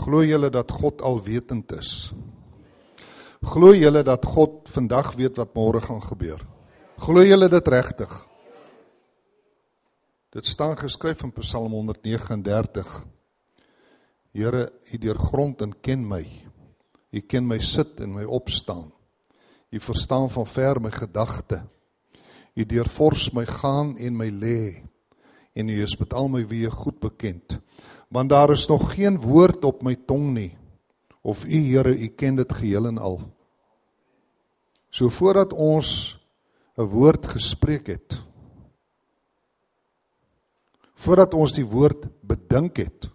Glo julle dat God alwetend is? Glo julle dat God vandag weet wat môre gaan gebeur? Glo julle dit regtig? Dit staan geskryf in Psalm 139. Here, U deurgrond en ken my. U ken my sit en my opstaan. U verstaan van ver my gedagte. U deurvors my gaan en my lê en U is met al my weë goed bekend. Want daar is nog geen woord op my tong nie of U Here, U ken dit geheel en al. So voordat ons 'n woord gespreek het, voordat ons die woord bedink het,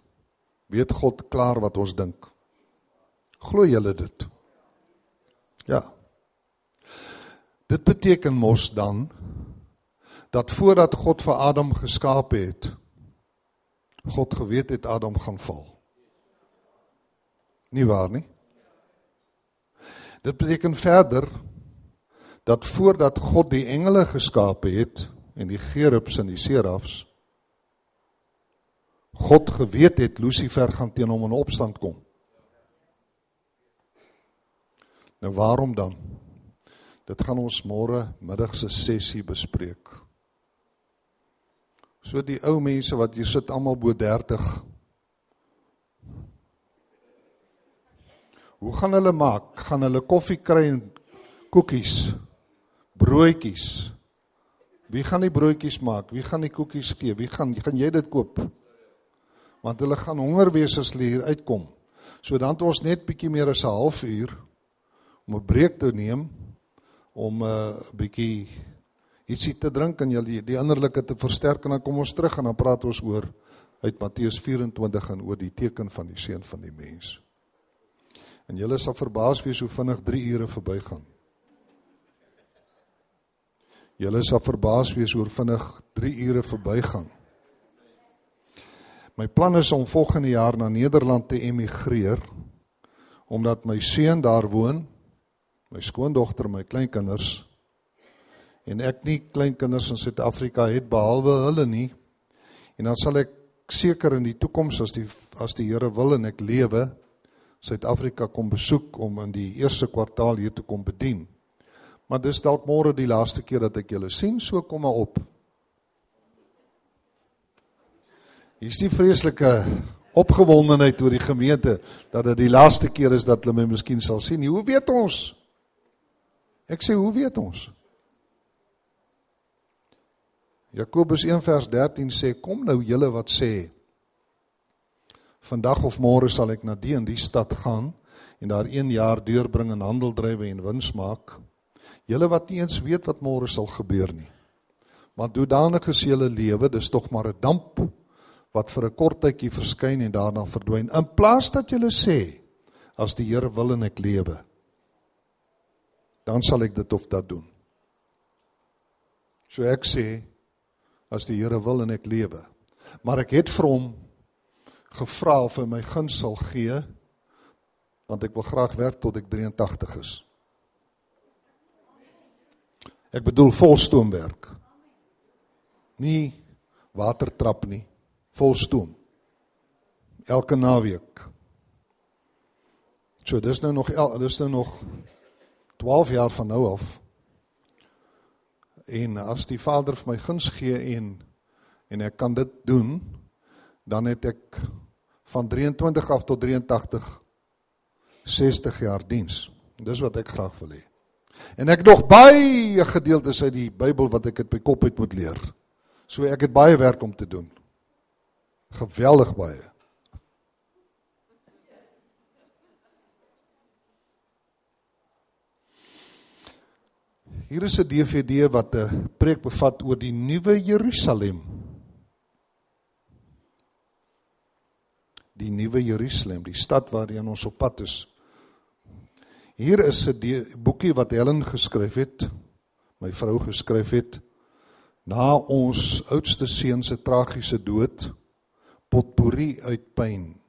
weet God klaar wat ons dink. Glo julle dit? Ja. Dit beteken mos dan dat voordat God vir Adam geskaap het, God geweet het Adam gaan val. Nie waar nie? Dit beteken verder dat voordat God die engele geskaap het en die gerubs en die serafs God geweet het Lucifer gaan teen hom in opstand kom. Nou waarom dan? Dit gaan ons môre middag se sessie bespreek. So die ou mense wat hier sit almal bo 30. Hoe gaan hulle maak? Gaan hulle koffie kry en koekies? Broodjies? Wie gaan die broodjies maak? Wie gaan die koekies gee? Wie gaan gaan jy dit koop? Want hulle gaan honger wees as hulle hier uitkom. So dan het ons net bietjie meer as 'n halfuur om 'n breek te neem om 'n uh, bietjie ietsie te drink en julle die innerlike te versterk en dan kom ons terug en dan praat ons oor uit Matteus 24 en oor die teken van die seun van die mens. En julle sal verbaas wees hoe vinnig 3 ure verbygaan. Julle sal verbaas wees hoe vinnig 3 ure verbygaan. My plan is om volgende jaar na Nederland te emigreer omdat my seun daar woon, my skoondogter, my kleinkinders en ek nie kleinkinders in Suid-Afrika het behalwe hulle nie. En dan sal ek seker in die toekoms as die as die Here wil en ek lewe Suid-Afrika kom besoek om in die eerste kwartaal hier te kom bedien. Maar dis dalk môre die laaste keer dat ek julle sien, so kom maar op. Hier is die vreeslike opgewondenheid oor die gemeente dat dit die laaste keer is dat hulle my miskien sal sien. Hoe weet ons? Ek sê hoe weet ons? Jakobus 1 vers 13 sê kom nou julle wat sê vandag of môre sal ek na die en die stad gaan en daar 1 jaar deurbring en handel drywe en wins maak. Julle wat nie eens weet wat môre sal gebeur nie. Want hoedanige is julle lewe, dis tog maar 'n damp wat vir 'n kort tydjie verskyn en daarna verdwyn. In plaas dat julle sê as die Here wil en ek lewe, dan sal ek dit of dat doen. So ek sê as die Here wil en ek lewe. Maar ek het vir hom gevra of hy my guns sal gee want ek wil graag werk tot ek 83 is. Ek bedoel volstoomwerk. Nie watertrap nie, volstoom. Elke naweek. So dis nou nog dis nou nog 12 jaar van nou af en as die Vader vir my guns gee en en ek kan dit doen, dan het ek van 23 af tot 83 60 jaar diens. Dis wat ek graag wil hê. En ek nog baie gedeeltes uit die Bybel wat ek uit my kop uit moet leer. So ek het baie werk om te doen. Geweldig baie. Hier is 'n DVD wat 'n preek bevat oor die nuwe Jerusalem. Die nuwe Jerusalem, die stad waarheen ons op pad is. Hier is 'n boekie wat Helen geskryf het, my vrou geskryf het na ons oudste seun se tragiese dood, potpourri uit pyn.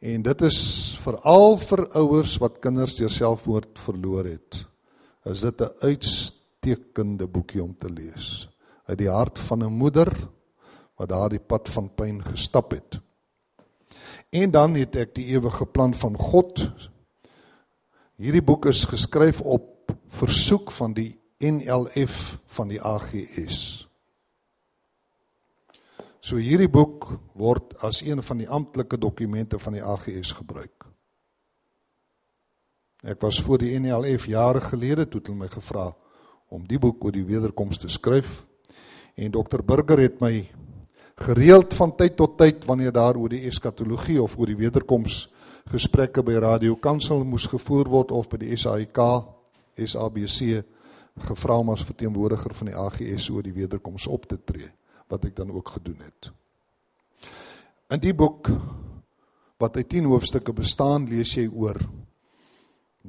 En dit is veral vir ouers wat kinders deur selfmoord verloor het is dit 'n uitstekende boekie om te lees. Uit die hart van 'n moeder wat daardie pad van pyn gestap het. En dan het ek die ewige plan van God. Hierdie boek is geskryf op versoek van die NLF van die AGS. So hierdie boek word as een van die amptelike dokumente van die AGS gebruik. Ek was voor die NLF jare gelede toe hulle my gevra om die boek oor die wederkoms te skryf en dokter Burger het my gereeld van tyd tot tyd wanneer daar oor die eskatologie of oor die wederkoms gesprekke by Radio Kansel moes gevoer word of by die SAIK SABC gevra om as verteenwoordiger van die AGS oor die wederkoms op te tree wat ek dan ook gedoen het. In die boek wat uit 10 hoofstukke bestaan, lees jy oor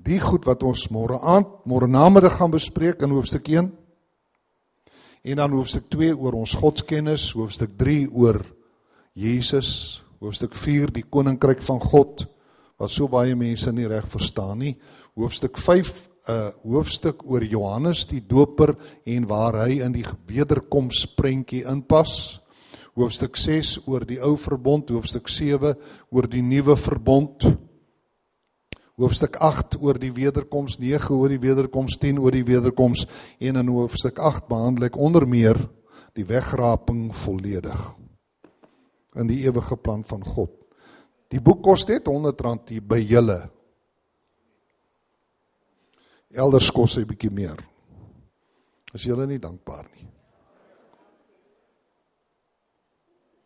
die goed wat ons môre aand, môre namiddag gaan bespreek in hoofstuk En dan hoofstuk 2 oor ons godskennis, hoofstuk 3 oor Jesus, hoofstuk 4 die koninkryk van God wat so baie mense nie reg verstaan nie. Hoofstuk 5 'n uh, hoofstuk oor Johannes die Doper en waar hy in die wederkoms prentjie inpas. Hoofstuk 6 oor die ou verbond, hoofstuk 7 oor die nuwe verbond hoofstuk 8 oor die wederkoms, 9 oor die wederkoms, 10 oor die wederkoms en in hoofstuk 8 behandel ek onder meer die wegraping volledig in die ewige plan van God. Die boek kos net R100 hier by julle. Elders kos hy bietjie meer. As julle nie dankbaar nie.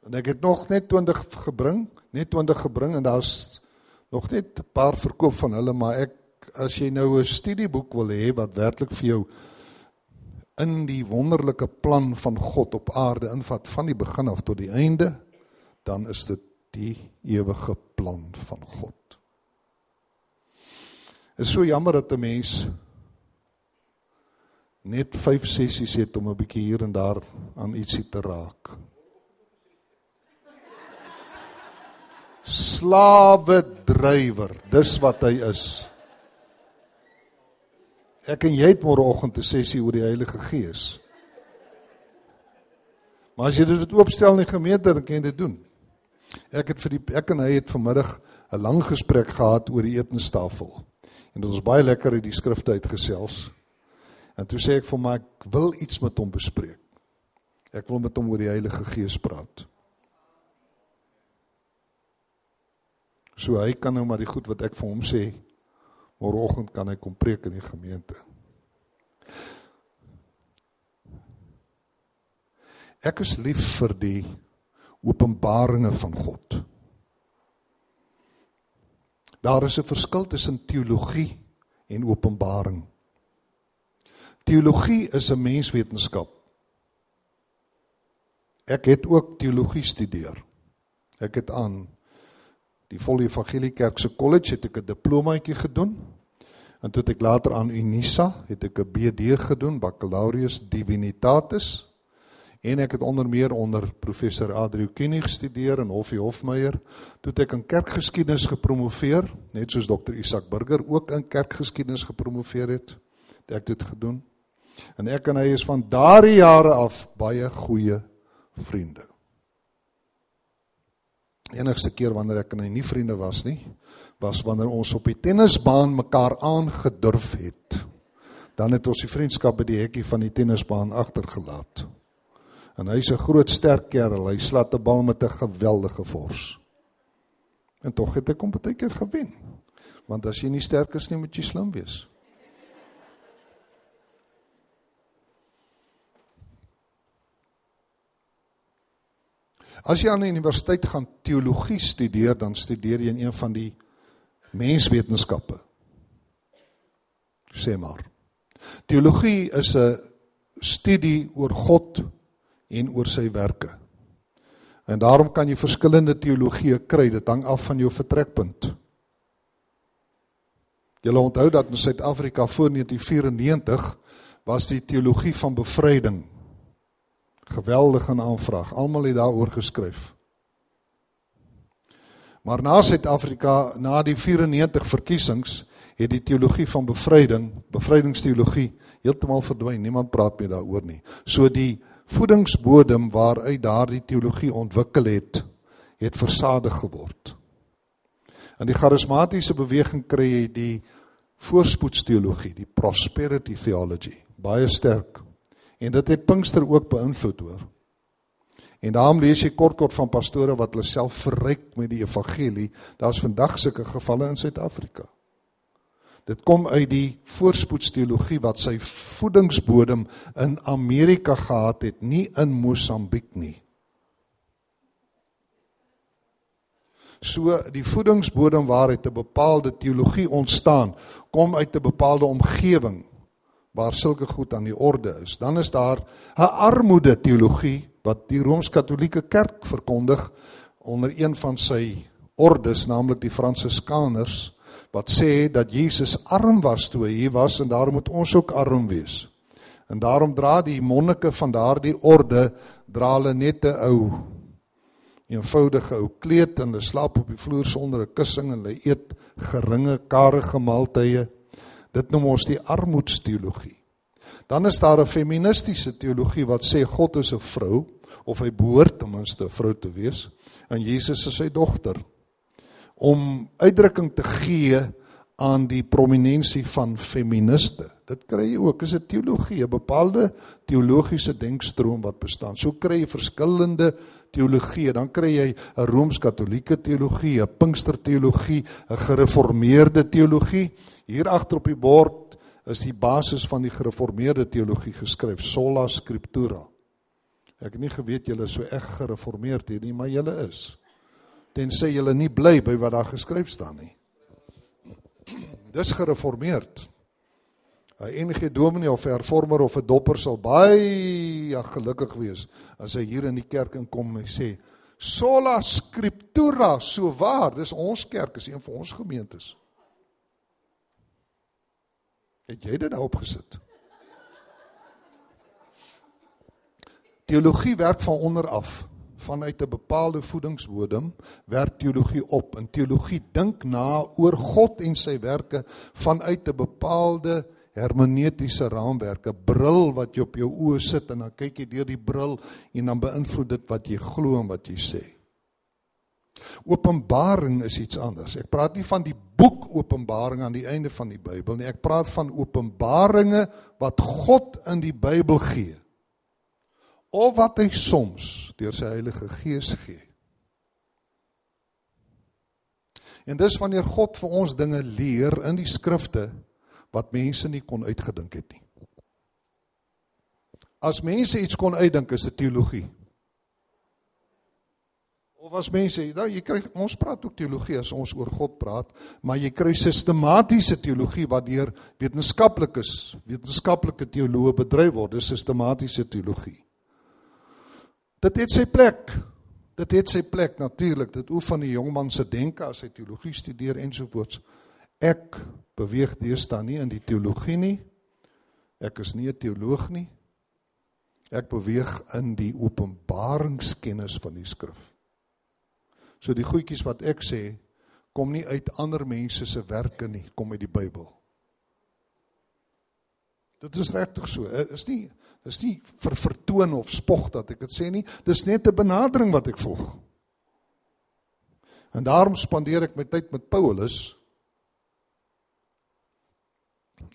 En ek het nog net 20 gebring, net 20 gebring en daar's nog net 'n paar verkoop van hulle, maar ek as jy nou 'n studieboek wil hê wat werklik vir jou in die wonderlike plan van God op aarde invat van die begin af tot die einde, dan is dit die ewige plan van God. Is so jammer dat 'n mens net 5 sessies het om 'n bietjie hier en daar aan ietsie te raak. Slawe drywer. Dis wat hy is. Ek en jy het môreoggend 'n sessie oor die Heilige Gees. Maar as jy dit oopstel in die gemeente, dan kan jy dit doen. Ek het vir die ek en hy het vanmiddag 'n lang gesprek gehad oor die etenstafel. En dit was baie lekker uit die skrifte uitgesels. En toe sê ek vir hom ek wil iets met hom bespreek. Ek wil met hom oor die Heilige Gees praat. So hy kan nou maar die goed wat ek vir hom sê môreoggend kan hy kom preek in die gemeente. Ek is lief vir die openbaringe van God. Daar is 'n verskil tussen teologie en openbaring. Teologie is 'n menswetenskap. Ek het ook teologie studeer. Ek het aan die Volle Evangelie Kerk se kollege het ek 'n diplomaatjie gedoen. En toe ek later aan Unisa het ek 'n BD gedoen, Baccalaureus Divinitatis. En ek het onder meer onder professor Adriu Kenny gestudeer in Hoffie Hofmeyer. Toe ek in kerkgeskiedenis gepromoveer, net soos dokter Isak Burger ook in kerkgeskiedenis gepromoveer het, het ek dit gedoen. En ek en hy is van daardie jare af baie goeie vriende enigste keer wanneer ek en hy nie vriende was nie, was wanneer ons op die tennisbaan mekaar aangedurf het. Dan het ons die vriendskap by die hekkie van die tennisbaan agtergelaat. En hy's 'n groot sterk kerel, hy slat 'n bal met 'n geweldige vors. En tog het ek hom baie keer gewen. Want as jy nie sterk is nie, moet jy slim wees. As jy aan die universiteit gaan teologie studeer, dan studeer jy in een van die menswetenskappe. Sê maar. Teologie is 'n studie oor God en oor sy werke. En daarom kan jy verskillende teologieë kry, dit hang af van jou vertrekpunt. Jy lê onthou dat in Suid-Afrika voor 1994 was die teologie van bevryding Geweldige aanvraag. Almal het daaroor geskryf. Maar na Suid-Afrika, na die 94 verkiesings, het die teologie van bevryding, bevrydingsteologie heeltemal verdwyn. Niemand praat meer daaroor nie. So die voedingsbodem waaruit daardie teologie ontwikkel het, het versadig geword. In die charismatiese beweging kry jy die voorspoedsteologie, die prosperity theology, baie sterk. En dit het Pinkster ook beïnvloed hoor. En daarom lees jy kort kort van pastore wat hulle self verryk met die evangelie. Daar's vandag sulke gevalle in Suid-Afrika. Dit kom uit die voorspoedsteologie wat sy voedingsbodem in Amerika gehad het, nie in Mosambiek nie. So die voedingsbodem waaruit 'n bepaalde teologie ontstaan, kom uit 'n bepaalde omgewing waar sulke goed aan die orde is. Dan is daar 'n armoede teologie wat die Rooms-Katolieke Kerk verkondig onder een van sy ordes, naamlik die Fransiskaners, wat sê dat Jesus arm was toe hy hier was en daarom moet ons ook arm wees. En daarom dra die monnike van daardie orde dra hulle net 'n ou eenvoudige ou kleed en hulle slaap op die vloer sonder 'n kussing en hulle eet geringe karige maaltye. Dit noem ons die armoedsteologie. Dan is daar 'n feministiese teologie wat sê God is 'n vrou of hy behoort ten minste 'n vrou te wees en Jesus is sy dogter om uitdrukking te gee aan die prominensie van feministe. Dit kry jy ook, is 'n teologie, 'n bepaalde teologiese denkstroom wat bestaan. So kry jy verskillende teologie, dan kry jy 'n Rooms-Katolieke teologie, 'n Pinksterteologie, 'n gereformeerde teologie. Hier agter op die bord is die basis van die gereformeerde teologie geskryf, sola scriptura. Ek het nie geweet julle so eg gereformeerd hier nie, maar julle is. Tensy julle nie bly by wat daar geskryf staan nie. Dis gereformeerd. 'n enige dominee of hervormer of 'n dopper sal baie gelukkig wees as hy hier in die kerk inkom en sê sola scriptura so waar dis ons kerk is een van ons gemeentes. Het jy dit nou opgesit? Teologie werk van onder af. Vanuit 'n bepaalde voedingsbodem werk teologie op. En teologie dink na oor God en sy werke vanuit 'n bepaalde hermeneutiese raamwerk, 'n bril wat jy op jou oë sit en dan kyk jy deur die bril en dan beïnvloed dit wat jy glo en wat jy sê. Openbaring is iets anders. Ek praat nie van die boek Openbaring aan die einde van die Bybel nie. Ek praat van openbaringe wat God in die Bybel gee. Of wat hy soms deur sy Heilige Gees gee. En dis wanneer God vir ons dinge leer in die skrifte wat mense nie kon uitgedink het nie. As mense iets kon uitdink is dit teologie. Of as mense, nou jy kry ons praat ook teologie as ons oor God praat, maar jy kry sistematiese teologie wat deur wetenskaplikes, wetenskaplike teoloë bedryf word, dis sistematiese teologie. Dit het sy plek. Dit het sy plek natuurlik. Dit oefen die jongman se denke as hy teologie studeer ensovoorts. Ek beweeg deesdae nie in die teologie nie. Ek is nie 'n teoloog nie. Ek beweeg in die openbaringskennis van die skrif. So die goedjies wat ek sê, kom nie uit ander mense se werke nie, kom uit die Bybel. Dit is regtig so. Is nie is nie vir vertoon of spog dat ek dit sê nie. Dis net 'n benadering wat ek volg. En daarom spandeer ek my tyd met Paulus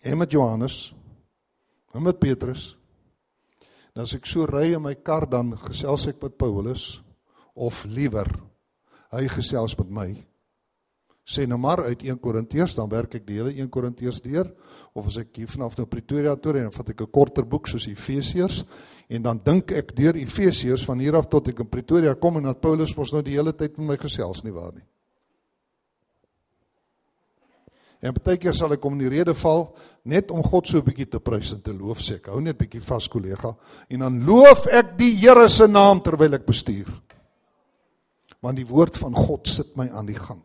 en met Johannes en met Petrus. En as ek so ry in my kar dan gesels ek met Paulus of liewer hy gesels met my. Sê nou maar uit 1 Korintiërs dan werk ek die hele 1 Korintiërs deur of as ek hier vanaf nou Pretoria toe ry en vat ek 'n korter boek soos Efesiërs en dan dink ek deur Efesiërs van hier af tot ek in Pretoria kom en dat Paulus mos nou die hele tyd met my gesels nie waar nie. En baie keer sal ek kom in die rede val net om God so 'n bietjie te prys en te loof sê ek hou net bietjie vas kollega en dan loof ek die Here se naam terwyl ek bestuur. Want die woord van God sit my aan die gang.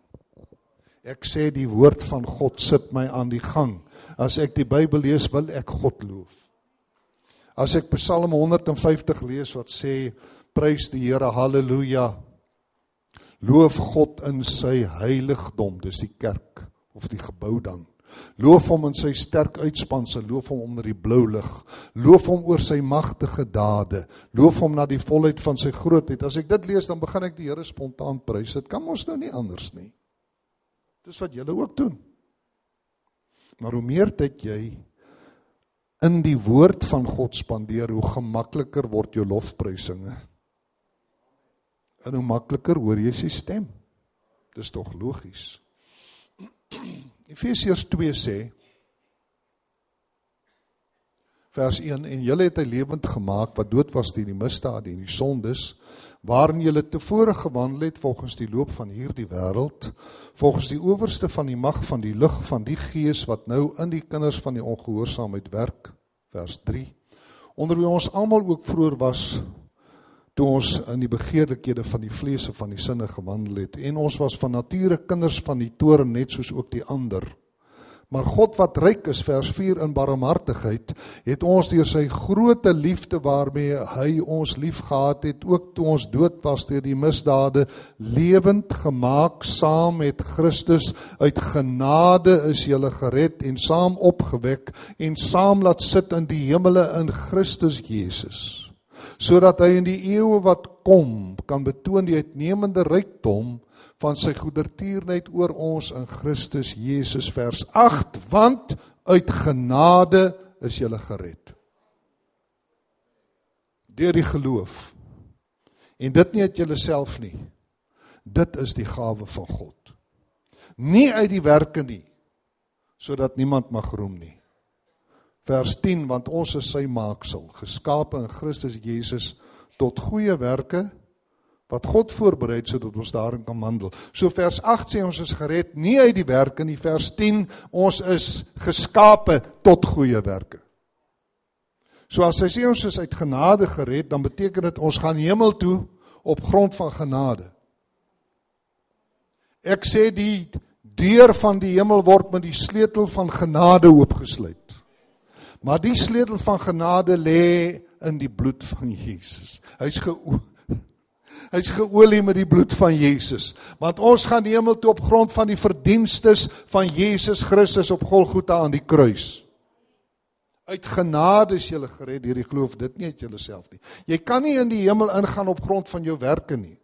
Ek sê die woord van God sit my aan die gang. As ek die Bybel lees, wil ek God loof. As ek Psalm 150 lees wat sê prys die Here, haleluja. Loof God in sy heiligdom, dis die kerk of die gebou dan. Loof hom in sy sterk uitspanse, loof hom onder die blou lig. Loof hom oor sy magtige dade. Loof hom na die volheid van sy grootheid. As ek dit lees, dan begin ek die Here spontaan prys. Dit kan ons nou nie anders nie. Dis wat julle ook doen. Maar hoe meer tyd jy in die woord van God spandeer, hoe gemakliker word jou lofprysinge. En hoe makliker hoor jy sy stem. Dis tog logies. Efesiërs 2 sê vers 1 en julle het hy lewend gemaak wat dood was deur die misdade en die sondes waarin julle tevore gewandel het volgens die loop van hierdie wêreld volgens die owerste van die mag van die lig van die gees wat nou in die kinders van die ongehoorsaamheid werk. Vers 3 onder wie ons almal ook vroeër was toe ons in die begeerlikhede van die vlees en van die sinne gewandel het en ons was van nature kinders van die toorn net soos ook die ander Maar God wat ryk is vers 4 in barmhartigheid, het ons deur sy groote liefde waarmee hy ons liefgehad het, ook toe ons dood was deur die misdade, lewend gemaak saam met Christus. Uit genade is jy gered en saam opgewek en saam laat sit in die hemele in Christus Jesus, sodat hy in die eeue wat kom kan betoon die uitnemende rykdom van sy goedertierenheid oor ons in Christus Jesus vers 8 want uit genade is jy gered. Deur die geloof. En dit nie uit jouself nie. Dit is die gawe van God. Nie uit die werke nie sodat niemand mag roem nie vers 10 want ons is sy maaksel geskape in Christus Jesus tot goeie werke wat God voorberei het sodat ons daarin kan wandel. So vers 8 sê ons is gered nie uit die werke nie. Vers 10 ons is geskape tot goeie werke. So as hy sê ons is uit genade gered, dan beteken dit ons gaan hemel toe op grond van genade. Ek sê die deur van die hemel word met die sleutel van genade oopgesluit. Maar die sleutel van genade lê in die bloed van Jesus. Hy's geoop Hy's geolie met die bloed van Jesus. Want ons gaan hemel toe op grond van die verdienstes van Jesus Christus op Golgotha aan die kruis. Uit genade is jy gered deur die geloof, dit nie uit jouself nie. Jy kan nie in die hemel ingaan op grond van jou werke nie.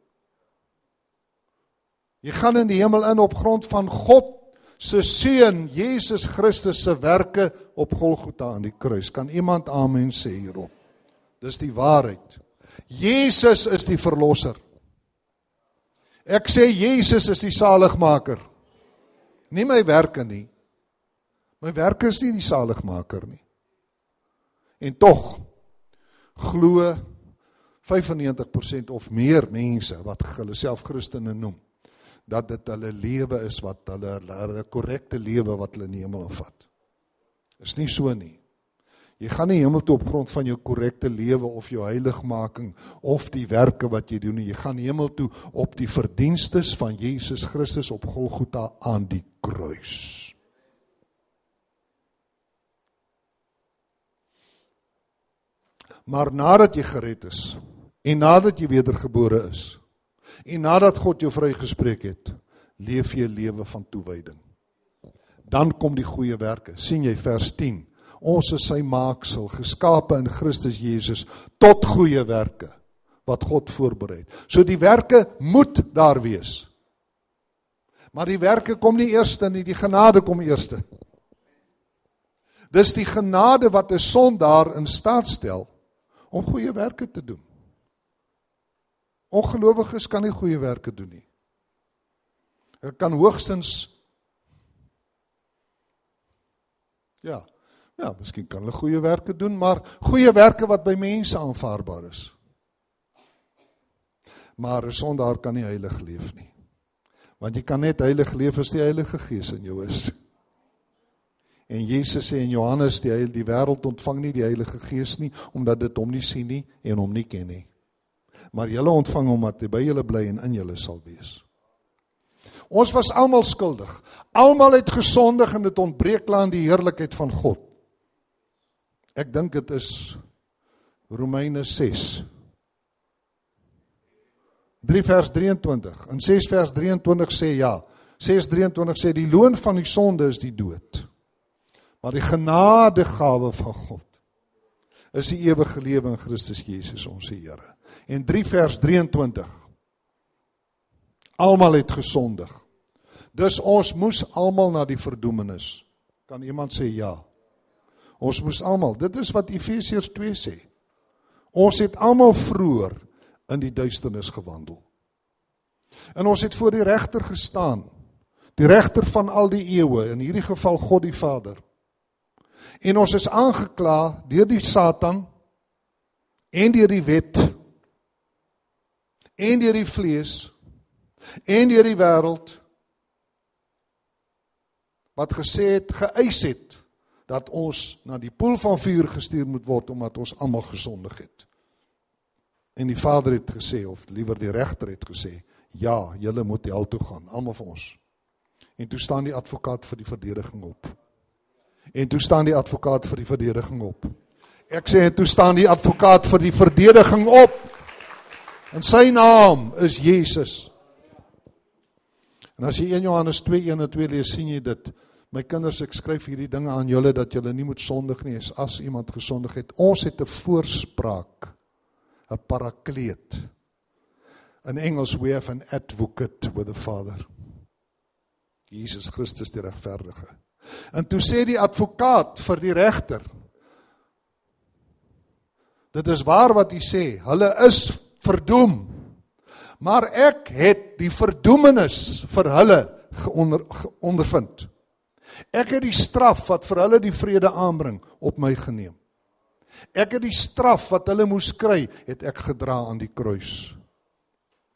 Jy gaan in die hemel in op grond van God se seun Jesus Christus se werke op Golgotha aan die kruis. Kan iemand amen sê hierop? Dis die waarheid. Jesus is die verlosser. Ek sê Jesus is die saligmaker. Nie my werke nie. My werke is nie die saligmaker nie. En tog glo 95% of meer mense wat hulle self Christene noem dat dit hulle lewe is wat hulle hulle korrekte lewe wat hulle in die hemel vat. Is nie so nie. Jy gaan nie hemel toe op grond van jou korrekte lewe of jou heiligmaking of die werke wat jy doen nie. Jy gaan hemel toe op die verdienstes van Jesus Christus op Golgotha aan die kruis. Maar nadat jy gered is en nadat jy wedergebore is en nadat God jou vrygespreek het, leef jy 'n lewe van toewyding. Dan kom die goeie werke. sien jy vers 10? Ons is sy maaksel, geskape in Christus Jesus tot goeie werke wat God voorberei het. So die werke moet daar wees. Maar die werke kom nie eerste nie, die genade kom eerste. Dis die genade wat 'n sondaar in staat stel om goeie werke te doen. Ongelowiges kan nie goeie werke doen nie. Hulle kan hoogstens ja, Ja, miskien kan hulle goeie werke doen, maar goeie werke wat by mense aanvaarbaar is. Maar 'n sondaar kan nie heilig leef nie. Want jy kan net heilig leef as die Heilige Gees in jou is. En Jesus sê in Johannes die die wêreld ontvang nie die Heilige Gees nie omdat dit hom nie sien nie en hom nie ken nie. Maar julle ontvang hom hy by julle bly en in julle sal wees. Ons was almal skuldig. Almal het gesondig en dit ontbreek aan die heerlikheid van God. Ek dink dit is Romeine 6. 3 vers 23. In 6 vers 23 sê ja. 6:23 sê die loon van die sonde is die dood. Maar die genadegawe van God is die ewige lewe in Christus Jesus ons Here. En 3 vers 23. Almal het gesondig. Dus ons moes almal na die verdoemenis. Kan iemand sê ja? Ons moes almal. Dit is wat Efesiërs 2 sê. Ons het almal vroeër in die duisternis gewandel. En ons het voor die regter gestaan. Die regter van al die eeue, in hierdie geval God die Vader. En ons is aangekla deur die Satan en deur die wet en deur die vlees en deur die wêreld wat gesê het geëis het dat ons na die poel van vuur gestuur moet word omdat ons almal gesondig het. En die Vader het gesê of liewer die regter het gesê, ja, julle moet hel toe gaan, almal van ons. En toe staan die advokaat vir die verdediging op. En toe staan die advokaat vir die verdediging op. Ek sê en toe staan die advokaat vir die verdediging op. En sy naam is Jesus. En as jy 1 Johannes 2:1 en 2 lees, sien jy dit. My kinders, ek skryf hierdie dinge aan julle dat julle nie moet sondig nie as, iemand gesondig het. Ons het 'n voorspraak, 'n parakleet. In Engels we have an advocate with the Father. Jesus Christus die regverdige. En toe sê die advokaat vir die regter Dit is waar wat hy sê. Hulle is verdoem. Maar ek het die verdoemenis vir hulle onder, ondervind. Ek het die straf wat vir hulle die vrede aanbring op my geneem. Ek het die straf wat hulle moes kry, het ek gedra aan die kruis.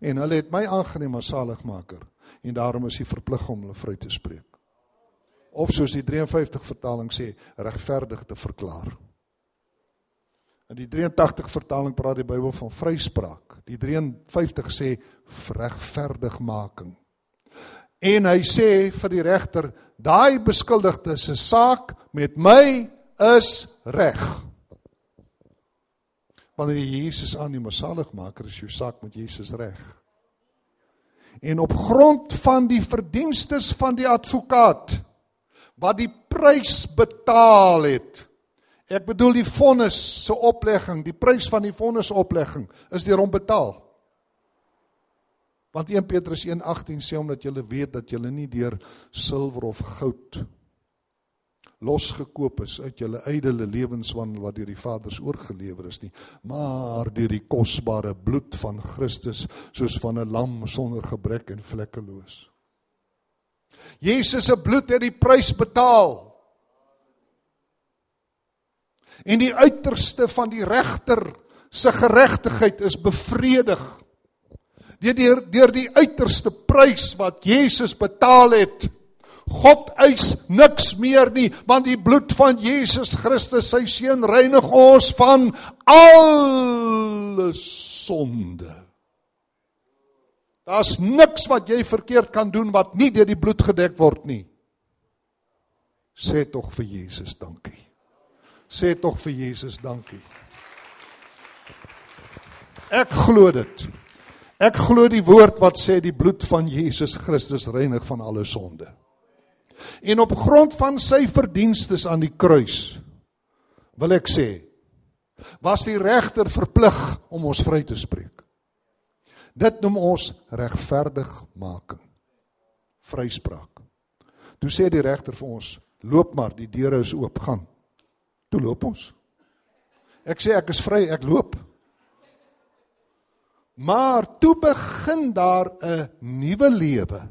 En hulle het my aangeneem as saligmaker en daarom is hy verplig om hulle vry te spreek. Of soos die 53 vertaling sê, regverdig te verklaar. In die 83 vertaling praat die Bybel van vryspraak. Die 53 sê regverdigmaking. En hy sê vir die regter, daai beskuldigde se saak met my is reg. Wanneer jy Jesus aanneem as saligmaker, is jou saak met Jesus reg. En op grond van die verdienstes van die advokaat wat die prys betaal het, Ek bedoel die vonnis se oplegging, die prys van die vonnis oplegging is deur hom betaal. Want 1 Petrus 1:18 sê omdat julle weet dat julle nie deur silwer of goud losgekoop is uit julle ydelle lewenswandel wat deur die Vader se oorgelewer is nie, maar deur die kosbare bloed van Christus soos van 'n lam sonder gebrek en vlekkeloos. Jesus se bloed het die prys betaal en die uiterste van die regter se geregtigheid is bevredig. Deur deur deur die uiterste prys wat Jesus betaal het. God eis niks meer nie want die bloed van Jesus Christus sy seun reinig ons van alle sonde. Daar's niks wat jy verkeerd kan doen wat nie deur die bloed gedek word nie. Sê tog vir Jesus dankie sê tog vir Jesus dankie. Ek glo dit. Ek glo die woord wat sê die bloed van Jesus Christus reinig van alle sonde. En op grond van sy verdienstes aan die kruis wil ek sê was die regter verplig om ons vry te spreek. Dit noem ons regverdigmaking. Vryspraak. Toe sê die regter vir ons: "Loop maar, die deure is oop, gaan." Toe loop ons. Ek sê ek is vry, ek loop. Maar toe begin daar 'n nuwe lewe.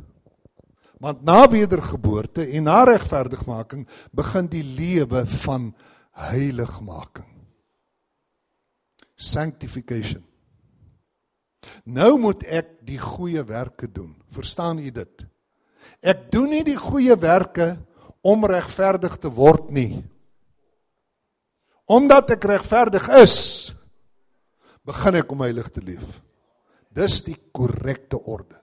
Want na wedergeboorte en na regverdigmaking begin die lewe van heiligmaking. Sanctification. Nou moet ek die goeie werke doen. Verstaan u dit? Ek doen nie die goeie werke om regverdig te word nie. Omdat ek regverdig is, begin ek om heilig te leef. Dis die korrekte orde.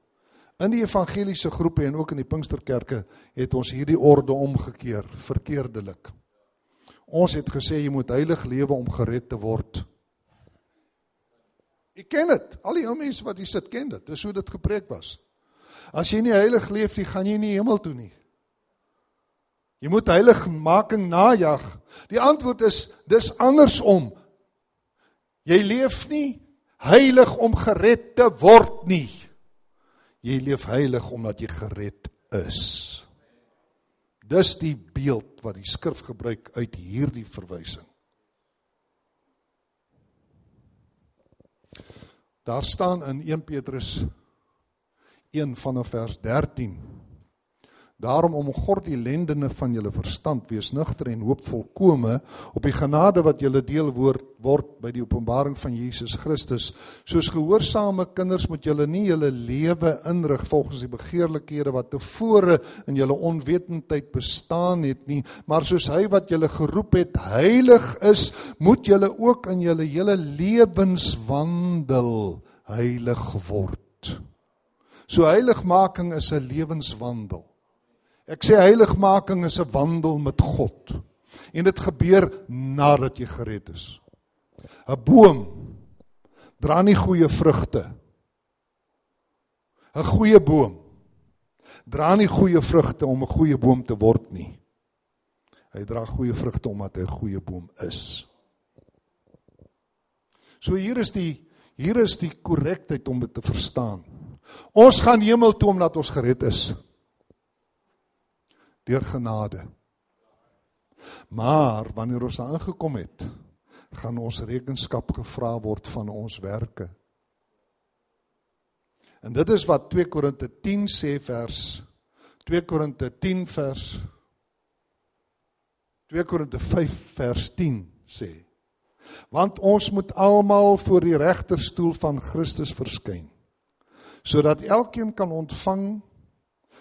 In die evangeliese groepe en ook in die Pinksterkerke het ons hierdie orde omgekeer, verkeerdelik. Ons het gesê jy moet heilig lewe om gered te word. Ek ken dit. Al die ou mense wat hier sit ken dit. Dis hoe dit gepreek was. As jy nie heilig leef nie, gaan jy nie hemel toe nie. Jy moet heiligmaking najag. Die antwoord is dis andersom. Jy leef nie heilig om gered te word nie. Jy leef heilig omdat jy gered is. Dis die beeld wat die skrif gebruik uit hierdie verwysing. Daar staan in 1 Petrus 1 vanaf vers 13 Daarom om God die lendene van julle verstand wees nugter en hoop volkome op die genade wat julle deel word, word by die openbaring van Jesus Christus. Soos gehoorsame kinders moet julle nie julle lewe inrig volgens die begeerlikhede wat tevore in julle onwetendheid bestaan het nie, maar soos hy wat julle geroep het heilig is, moet julle ook in julle hele lewenswandel heilig word. So heiligmaking is 'n lewenswandel. Ek sê heiligmaking is 'n wandel met God. En dit gebeur nadat jy gered is. 'n Boom dra nie goeie vrugte. 'n Goeie boom dra nie goeie vrugte om 'n goeie boom te word nie. Hy dra goeie vrugte omdat hy 'n goeie boom is. So hier is die hier is die korrektheid om dit te verstaan. Ons gaan hemel toe omdat ons gered is deur genade. Maar wanneer ons daar aangekom het, gaan ons rekenskap gevra word van ons werke. En dit is wat 2 Korinte 10 sê vers 2 Korinte 10 vers 2 Korinte 5 vers 10 sê. Want ons moet almal voor die regterstoel van Christus verskyn sodat elkeen kan ontvang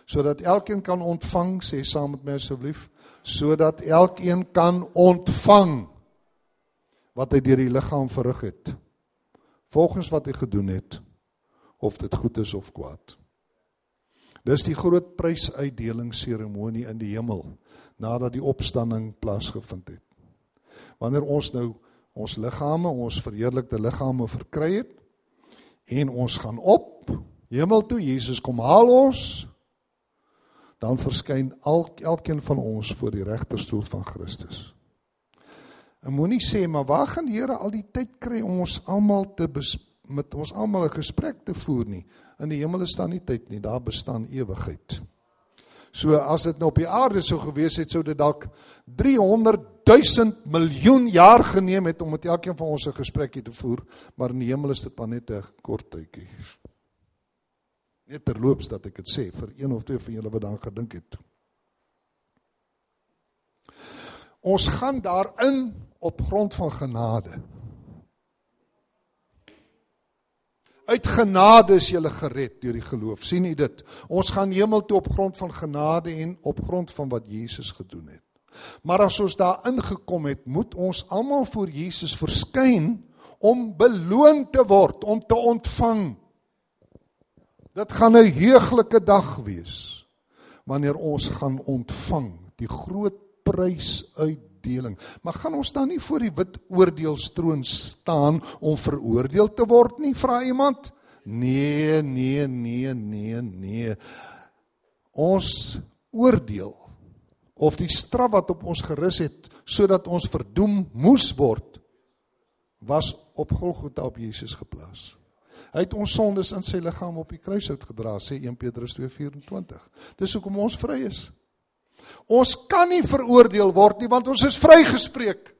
sodat elkeen kan ontvang sê saam met my asseblief sodat elkeen kan ontvang wat hy deur die liggaam verrig het volgens wat hy gedoen het of dit goed is of kwaad. Dis die groot prysuitdeling seremonie in die hemel nadat die opstanding plaasgevind het. Wanneer ons nou ons liggame ons verheerlikte liggame verkry het en ons gaan op hemel toe Jesus kom haal ons dan verskyn al elkeen van ons voor die regterstoel van Christus. En moenie sê maar waar gaan die Here al die tyd kry om ons almal te met ons almal 'n gesprek te voer nie. In die hemel is daar nie tyd nie, daar bestaan ewigheid. So as dit nou op die aarde sou gewees het, sou dit dalk 300 000 miljoen jaar geneem het om met elkeen van ons 'n gesprekkie te voer, maar in die hemel is dit maar net 'n kort tydjie. Net terloops dat ek dit sê vir een of twee van julle wat daaraan gedink het. Ons gaan daarin op grond van genade. Uit genade is jy gered deur die geloof. sien u dit? Ons gaan hemel toe op grond van genade en op grond van wat Jesus gedoen het. Maar as ons daar ingekom het, moet ons almal voor Jesus verskyn om beloon te word, om te ontvang Dit gaan 'n heuglike dag wees wanneer ons gaan ontvang die groot prysuitdeling. Maar gaan ons dan nie voor die wit oordeelstroon staan om veroordeel te word nie, vra iemand? Nee, nee, nee, nee, nee. Ons oordeel of die straf wat op ons gerus het sodat ons verdoem moes word was op Golgotha op Jesus geplaas. Hy het ons sondes in sy liggaam op die kruis uitgedra, sê 1 Petrus 2:24. Dis hoekom ons vry is. Ons kan nie veroordeel word nie want ons is vrygespreek.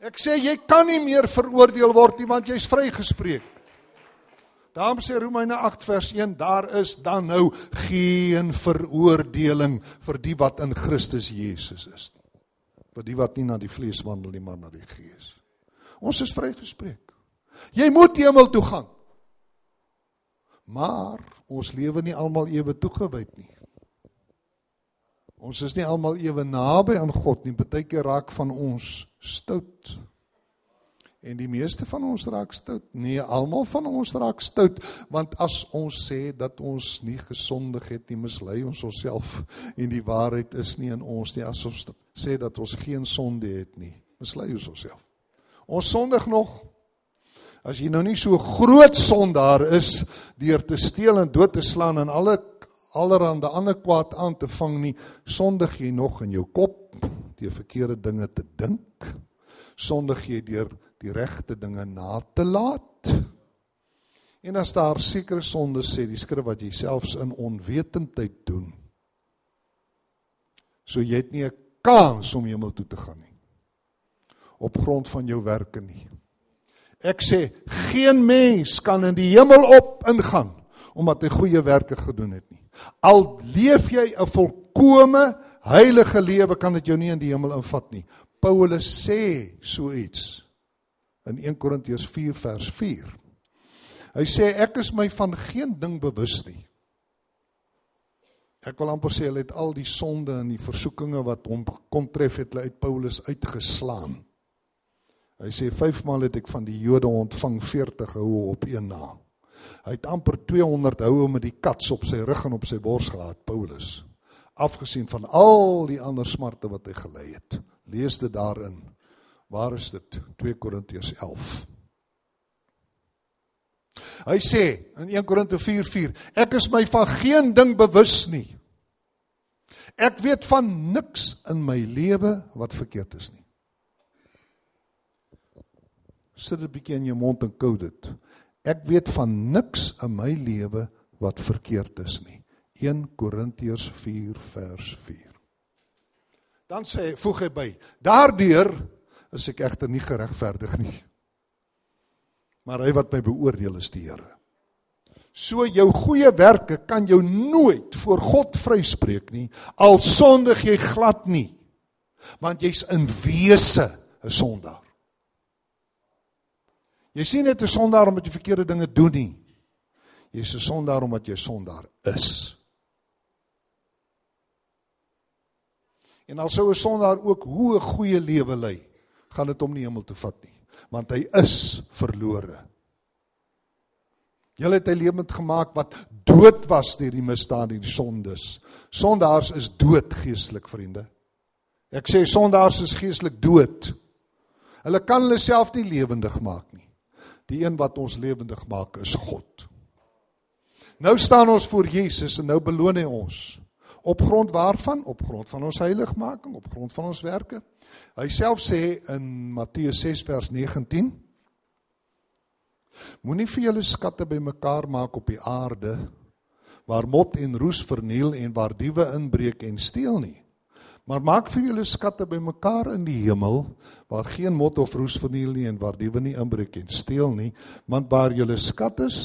Ek sê jy kan nie meer veroordeel word nie want jy's vrygespreek. Daarom sê Romeine 8 vers 1 daar is dan nou geen veroordeling vir die wat in Christus Jesus is. Vir die wat nie na die vlees wandel nie maar na die gees. Ons is vrygespreek. Jy moet hemel toe gaan. Maar ons lewe nie almal ewe toegewyd nie. Ons is nie almal ewe naby aan God nie. Partykeer raak van ons stout. En die meeste van ons raak stout. Nee, almal van ons raak stout, want as ons sê dat ons nie gesondig het nie, mislei ons onsself en die waarheid is nie in ons nie. As ons sê dat ons geen sonde het nie, mislei ons onsself. Ons sondig nog as jy nou nie so groot sondaar is deur te steel en dood te slaan en alle allerhande ander kwaad aan te vang nie, sondig jy nog in jou kop deur verkeerde dinge te dink? Sondig jy deur die regte dinge na te laat? En as daar sekere sondes sê die skrif wat jy selfs in onwetendheid doen. So jy het nie 'n kans om hemel toe te gaan nie. Op grond van jou werke nie. Ek sê geen mens kan in die hemel op ingaan omdat hy goeie werke gedoen het nie. Al leef jy 'n volkomme heilige lewe kan dit jou nie in die hemel invat nie. Paulus sê so iets in 1 Korintiërs 4 vers 4. Hy sê ek is my van geen ding bewus nie. Ek wil amper sê hy het al die sonde en die versoekinge wat hom kom tref het uit Paulus uitgeslaan. Hy sê vyf maal het ek van die Jode ontvang 40 houe op een na. Hy het amper 200 houe met die kats op sy rug en op sy bors gehad, Paulus. Afgesien van al die ander smarte wat hy gelei het. Lees dit daarin. Waar is dit? 2 Korintiërs 11. Hy sê in 1 Korinte 4:4, ek is my van geen ding bewus nie. Ek weet van niks in my lewe wat verkeerd is nie. Sit 'n bietjie in jou mond en kou dit. Ek weet van niks in my lewe wat verkeerd is nie. 1 Korintiërs 4 vers 4. Dan sê voeg hy by: Daardeur is ek egter nie geregverdig nie maar hy wat my beoordeel is die Here. So jou goeie werke kan jou nooit voor God vryspreek nie al sondig jy glad nie. Want jy's in wese 'n sondaar. Jy sien net 'n sondaar omdat jy verkeerde dinge doen nie. Jy's 'n sondaar omdat jy sondaar is. En al sou 'n sondaar ook hoe 'n goeie lewe lei, gaan dit hom nie hemel toe vat nie want hy is verlore. Julle het hy lewend gemaak wat dood was deur die misdade en die sondes. Sondaars is dood geestelik, vriende. Ek sê sondaars is geestelik dood. Hulle kan hulle self nie lewendig maak nie. Die een wat ons lewendig maak is God. Nou staan ons voor Jesus en nou beloon hy ons. Op grond waarvan? Op grond van ons heiligmaking, op grond van ons werke. Hy self sê in Matteus 6 vers 19: Moenie vir julle skatte bymekaar maak op die aarde waar mot en roes verniel en waar diewe inbreek en steel nie. Maar maak vir julle skatte bymekaar in die hemel waar geen mot of roes verniel nie en waar diewe nie inbreek en steel nie, want waar julle skat is,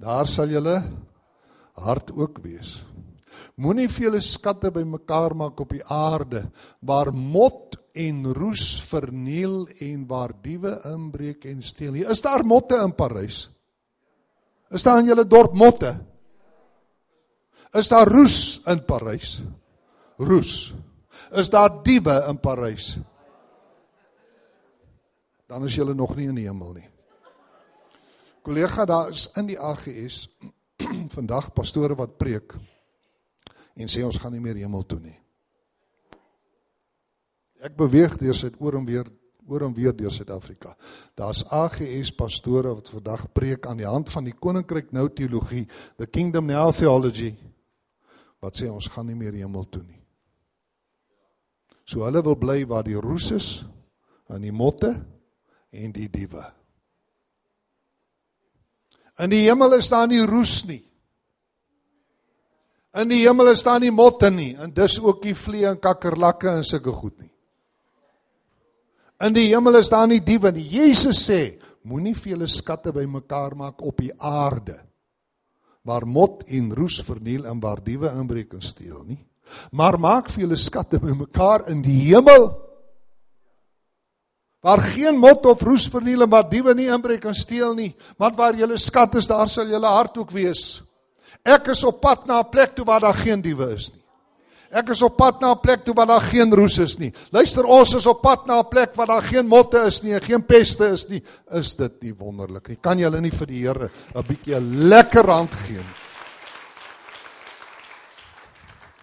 daar sal julle hart ook wees. Moenie vir julle skatte bymekaar maak op die aarde waar mot en roes verniel en waar diewe inbreek en steel. Hier is daar motte in Parys. Is daar in julle dorp motte? Is daar roes in Parys? Roes. Is daar diewe in Parys? Dan is julle nog nie in die hemel nie. Kollega, daar is in die AGS vandag pastore wat preek en sê ons gaan nie meer hemel toe nie. Ek beweeg deur sit oor en weer oor en weer deur Suid-Afrika. Daar's AGS pastore wat vandag preek aan die hand van die koninkryk nou teologie, the kingdom now theology wat sê ons gaan nie meer hemel toe nie. So hulle wil bly waar die roes is en die motte en die diewe. In die hemel is daar nie roes nie. In die hemel is daar nie motte nie en dis ook nie vliee en kakkerlakke en sulke goed nie. In die hemel is daar nie diewe nie. Jesus sê, moenie vir julle skatte bymekaar maak op die aarde waar mot en roes verniel en waar diewe inbreek en steel nie. Maar maak vir julle skatte bymekaar in die hemel waar geen mot of roes verniel en waar diewe nie inbreek en steel nie, want waar julle skat is, daar sal julle hart ook wees. Ek is op pad na 'n plek toe waar daar geen diewe is nie. Ek is op pad na 'n plek toe waar daar geen roes is nie. Luister, ons is op pad na 'n plek waar daar geen motte is nie en geen peste is nie. Is dit nie wonderlik nie? Kan jy hulle nie vir die Here 'n bietjie lekker hand gee nie?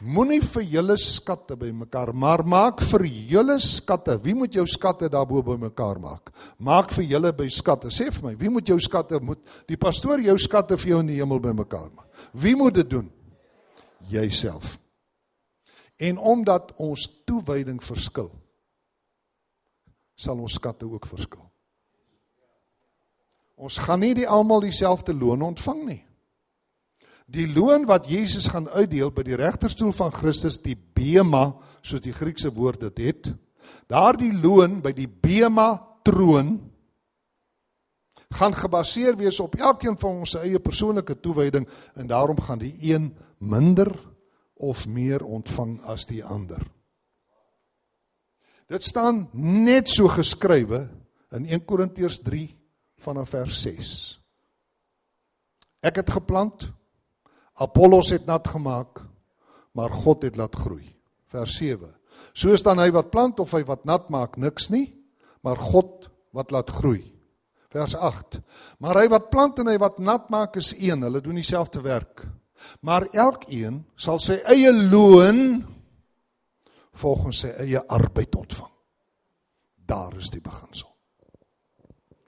Moenie vir julle skatte bymekaar, maar maak vir julle skatte. Wie moet jou skatte daarbo bymekaar maak? Maak vir julle by skatte. Sê vir my, wie moet jou skatte moet die pastoor jou skatte vir jou in die hemel bymekaar maak? Wie moet dit doen? Jouself. En omdat ons toewyding verskil, sal ons skatte ook verskil. Ons gaan nie die almal dieselfde loon ontvang nie. Die loon wat Jesus gaan uitdeel by die regterstoel van Christus, die bema, soos die Griekse woord dit het, daardie loon by die bema troon gaan gebaseer wees op elkeen van ons eie persoonlike toewyding en daarom gaan die een minder of meer ontvang as die ander. Dit staan net so geskrywe in 1 Korintiërs 3 vanaf vers 6. Ek het geplant, Apollos het nat gemaak, maar God het laat groei. Vers 7. Soos dan hy wat plant of hy wat nat maak niks nie, maar God wat laat groei. Vers 8. Maar hy wat plant en hy wat nat maak is een, hulle doen dieselfde werk. Maar elkeen sal sy eie loon volgens sy eie arbeid ontvang. Daar is die beginsel.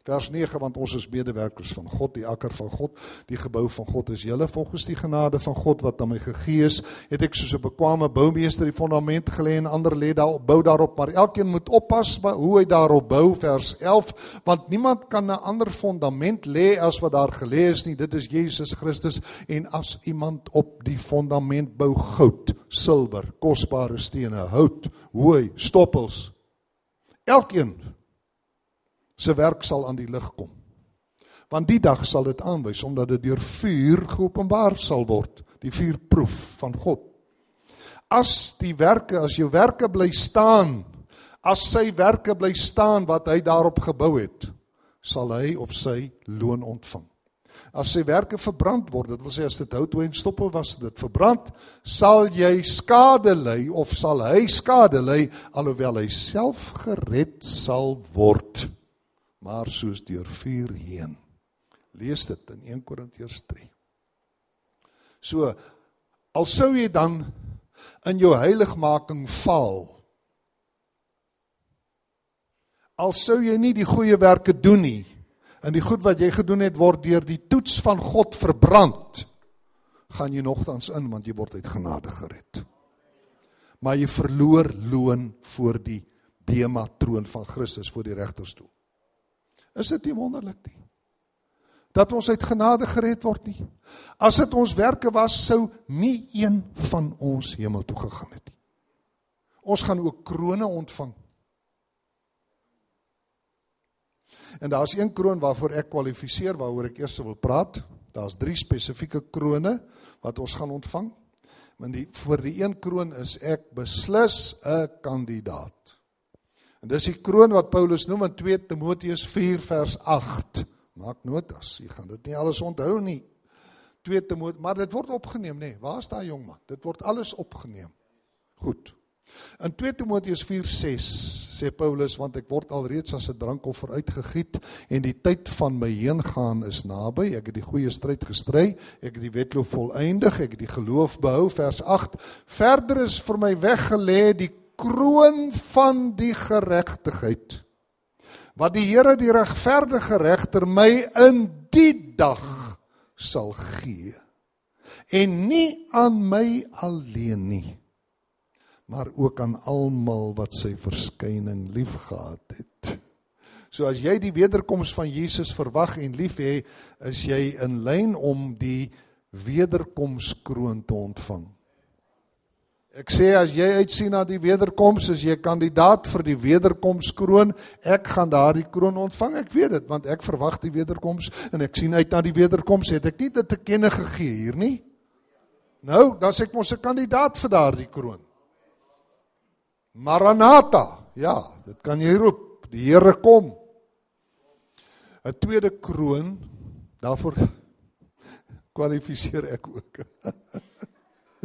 Vers 9 want ons is medewerkers van God, die akker van God, die gebou van God is julle. Volgens die genade van God wat aan my gegee is, het ek soos 'n bekwame boumeester die fondament gelê en ander lê daar bou daarop, maar elkeen moet oppas hoe hy daarop bou vers 11, want niemand kan 'n ander fondament lê as wat daar gelê is nie, dit is Jesus Christus en as iemand op die fondament bou goud, silwer, kosbare stene, hout, hooi, stoppels, elkeen se werk sal aan die lig kom. Want die dag sal dit aanwys omdat dit deur vuur geopenbaar sal word, die vuurproef van God. As die werke, as jou werke bly staan, as sy werke bly staan wat hy daarop gebou het, sal hy of sy loon ontvang. As sy werke verbrand word, dit wil sê as dit hout en stoppe was, dit verbrand, sal jy skade ly of sal hy skade ly alhoewel hy self gered sal word maar soos deur vuur heen. Lees dit in 1 Korintiërs 3. So al sou jy dan in jou heiligmaking faal. Al sou jy nie die goeie werke doen nie en die goed wat jy gedoen het word deur die toets van God verbrand, gaan jy nogtans in want jy word uit genade gered. Maar jy verloor loon voor die bema troon van Christus voor die regterstoel. Is dit nie wonderlik nie? Dat ons uit genade gered word nie. As dit ons werke was, sou nie een van ons hemel toe gegaan het nie. Ons gaan ook krones ontvang. En daar's een kroon waarvoor ek kwalifiseer waaroor ek eers wil praat. Daar's drie spesifieke krones wat ons gaan ontvang. Maar die vir die een kroon is ek beslis 'n kandidaat. En dis die kroon wat Paulus noem in 2 Timoteus 4 vers 8. Maak notas, jy gaan dit nie alles onthou nie. 2 Timoteus, maar dit word opgeneem nê. Nee. Waar is daai jong man? Dit word alles opgeneem. Goed. In 2 Timoteus 4:6 sê Paulus want ek word alreeds as 'n drankoffer uitgegiet en die tyd van my heengaan is naby. Ek het die goeie stryd gestry, ek het die wedloop volëindig, ek het die geloof behou. Vers 8. Verder is vir my weggelê die kroon van die geregtigheid wat die Here die regverdige regter my in die dag sal gee en nie aan my alleen nie maar ook aan almal wat sy verskyning liefgehad het. So as jy die wederkoms van Jesus verwag en lief hê, is jy in lyn om die wederkomskroon te ontvang. Ek sê as jy uitsien na die wederkoms, as jy kandidaat vir die wederkomskroon, ek gaan daardie kroon ontvang. Ek weet dit want ek verwag die wederkoms en ek sien uit na die wederkoms. Het ek nie dit te kenne gegee hier nie? Nou, dan sê ek mos 'n kandidaat vir daardie kroon. Maranatha. Ja, dit kan jy roep. Die Here kom. 'n Tweede kroon daarvoor kwalifiseer ek ook.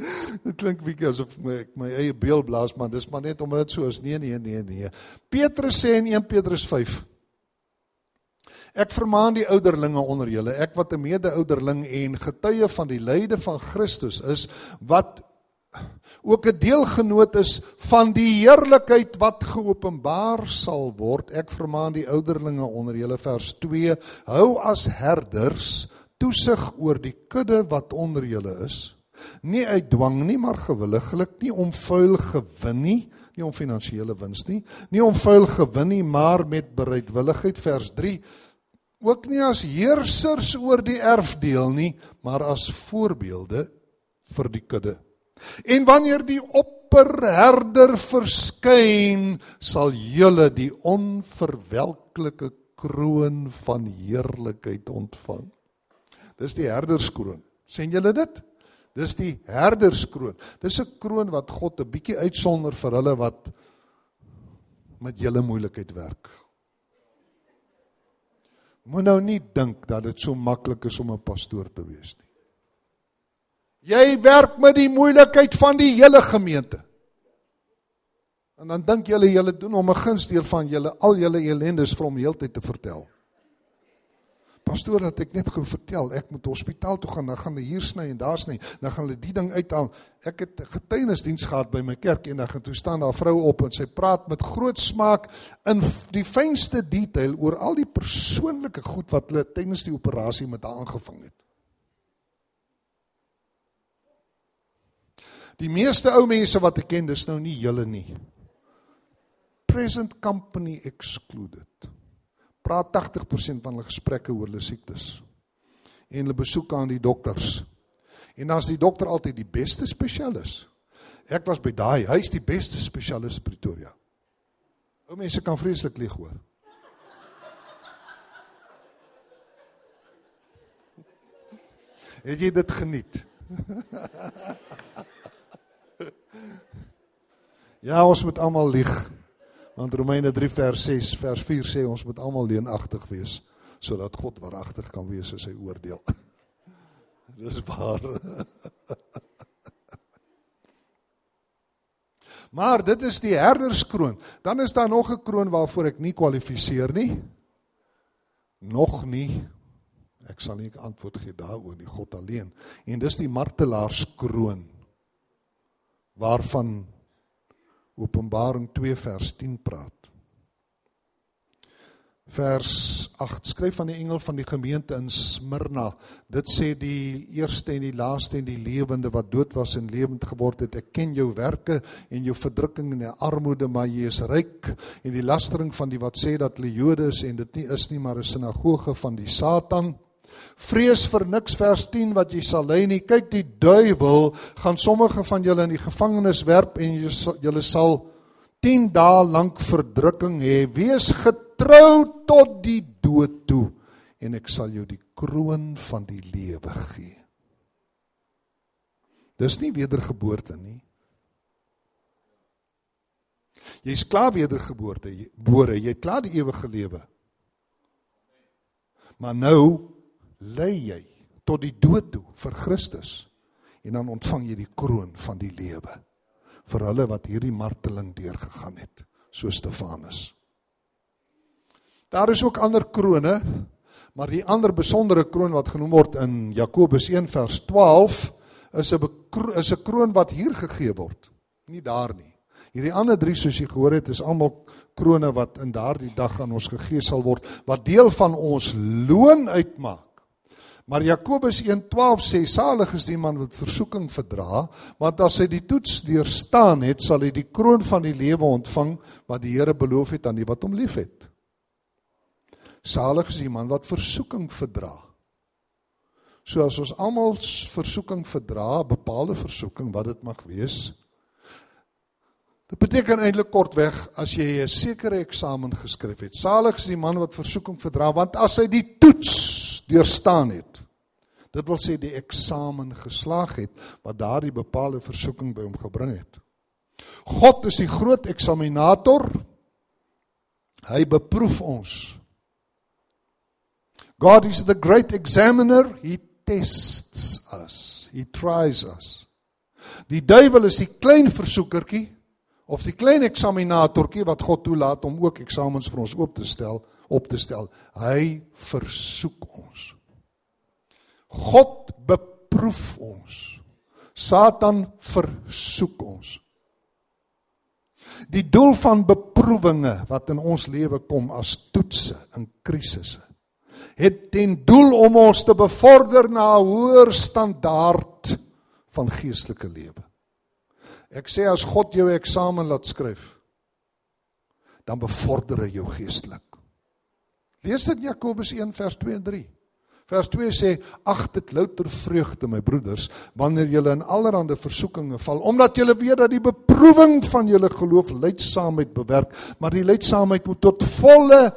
Dit klink bietjie asof my ek my eie beeld blaas, maar dis maar net omdat dit so is. Nee, nee, nee, nee. Petrus sê in 1 Petrus 5 Ek vermaan die ouderlinge onder julle, ek wat 'n mede-ouderling en getuie van die lyde van Christus is, wat ook 'n deelgenoot is van die heerlikheid wat geopenbaar sal word. Ek vermaan die ouderlinge onder julle vers 2, hou as herders toesig oor die kudde wat onder julle is nie uit dwang nie, maar gewilliglik, nie om vuil gewin nie, nie om finansiële wins nie, nie om vuil gewin nie, maar met bereidwilligheid vers 3 ook nie as heersers oor die erfdeel nie, maar as voorbeelde vir die kudde. En wanneer die opperherder verskyn, sal julle die onverwelklike kroon van heerlikheid ontvang. Dis die herderskroon. sien julle dit? Dis die herderskroon. Dis 'n kroon wat God 'n bietjie uitsonder vir hulle wat met julle moeilikheid werk. Moet nou nie dink dat dit so maklik is om 'n pastoor te wees nie. Jy werk met die moeilikheid van die hele gemeente. En dan dink julle julle doen hom 'n gunsteer van julle al julle ellendes vir hom heeltyd te vertel. Pastoor, dat ek net gou vertel, ek moet hospitaal toe gaan, dan gaan hulle hier sny en daar sny, dan gaan hulle die ding uithaal. Ek het getuienisdiens gehad by my kerk en dan gaan toe staan daar 'n vrou op en sy praat met groot smaak in die fynste detail oor al die persoonlike goed wat hulle tydens die operasie met haar aangevang het. Die meeste ou mense wat ek ken, dis nou nie julle nie. Present company excluded. Praat 80% van hulle gesprekke oor hulle siektes. En hulle besoek aan die dokters. En dan is die dokter altyd die beste spesialis. Ek was by daai, hy's die beste spesialis in Pretoria. Ou mense kan vreeslik lieg hoor. Het jy dit geniet? Ja, ons moet almal lieg. Want Romeine 3 vers 6 vers 4 sê ons moet almal leenagtig wees sodat God waaragtig kan wees in sy oordeel. Dis waar. Maar dit is die herderskroon. Dan is daar nog 'n kroon waarvoor ek nie kwalifiseer nie. Nog nie. Ek sal nie antwoord gee daaroor nie, God alleen. En dis die martelaarskroon waarvan Openbaring 2 vers 10 praat. Vers 8 skryf van die engel van die gemeente in Smyrna. Dit sê die eerste en die laaste en die lewende wat dood was en lewend geword het. Ek ken jou werke en jou verdrukking en jou armoede, maar jy is ryk en die lastering van die wat sê dat hulle Jode is en dit nie is nie, maar 'n sinagoge van die Satan. Vrees vir niks vers 10 wat jy sal lei nie. Kyk die duiwel gaan sommige van julle in die gevangenis werp en julle sal 10 dae lank verdrukking hê. Wees getrou tot die dood toe en ek sal jou die kroon van die lewe gee. Dis nie wedergeboorte nie. Jy's klaar wedergeboorte, gebore, jy het klaar die ewige lewe. Maar nou lei jy tot die dood toe vir Christus en dan ontvang jy die kroon van die lewe vir hulle wat hierdie marteling deurgegaan het so Stefanus. Daar is ook ander krone, maar die ander besondere kroon wat genoem word in Jakobus 1 vers 12 is 'n is 'n kroon wat hier gegee word, nie daar nie. Hierdie ander drie soos jy gehoor het, is almal krone wat in daardie dag aan ons gegee sal word wat deel van ons loon uitmaak. Maar Jakobus 1:12 sê salig is die man wat versoeking verdra, want as hy die toets deurstaan het, sal hy die kroon van die lewe ontvang wat die Here beloof het aan die wat hom liefhet. Salig is die man wat versoeking verdra. So as ons almal versoeking verdra, bepaalde versoeking wat dit mag wees. Dit beteken eintlik kortweg as jy 'n sekere eksamen geskryf het. Salig is die man wat versoeking verdra, want as hy die toets deurstaan het. Dit wil sê die eksamen geslaag het wat daardie bepaalde versoeking by hom gebring het. God is die groot eksaminator. Hy beproef ons. God is the great examiner. He tests us. He tries us. Die duiwel is die klein versoekertjie of die klein eksaminatortjie wat God toelaat om ook eksamens vir ons oop te stel op te stel. Hy versoek ons. God beproef ons. Satan versoek ons. Die doel van beproewinge wat in ons lewe kom as toetse in krisisse het ten doel om ons te bevorder na 'n hoër standaard van geestelike lewe. Ek sê as God jou eksamen laat skryf, dan bevorder hy jou geestelik. Lees dit Jakobus 1 vers 2 en 3. Vers 2 sê: "Ag dit louter vreugde, my broeders, wanneer julle in allerlei versoekinge val, omdat julle weet dat die beproewing van julle geloof lydsaamheid bewerk, maar die lydsaamheid moet tot volle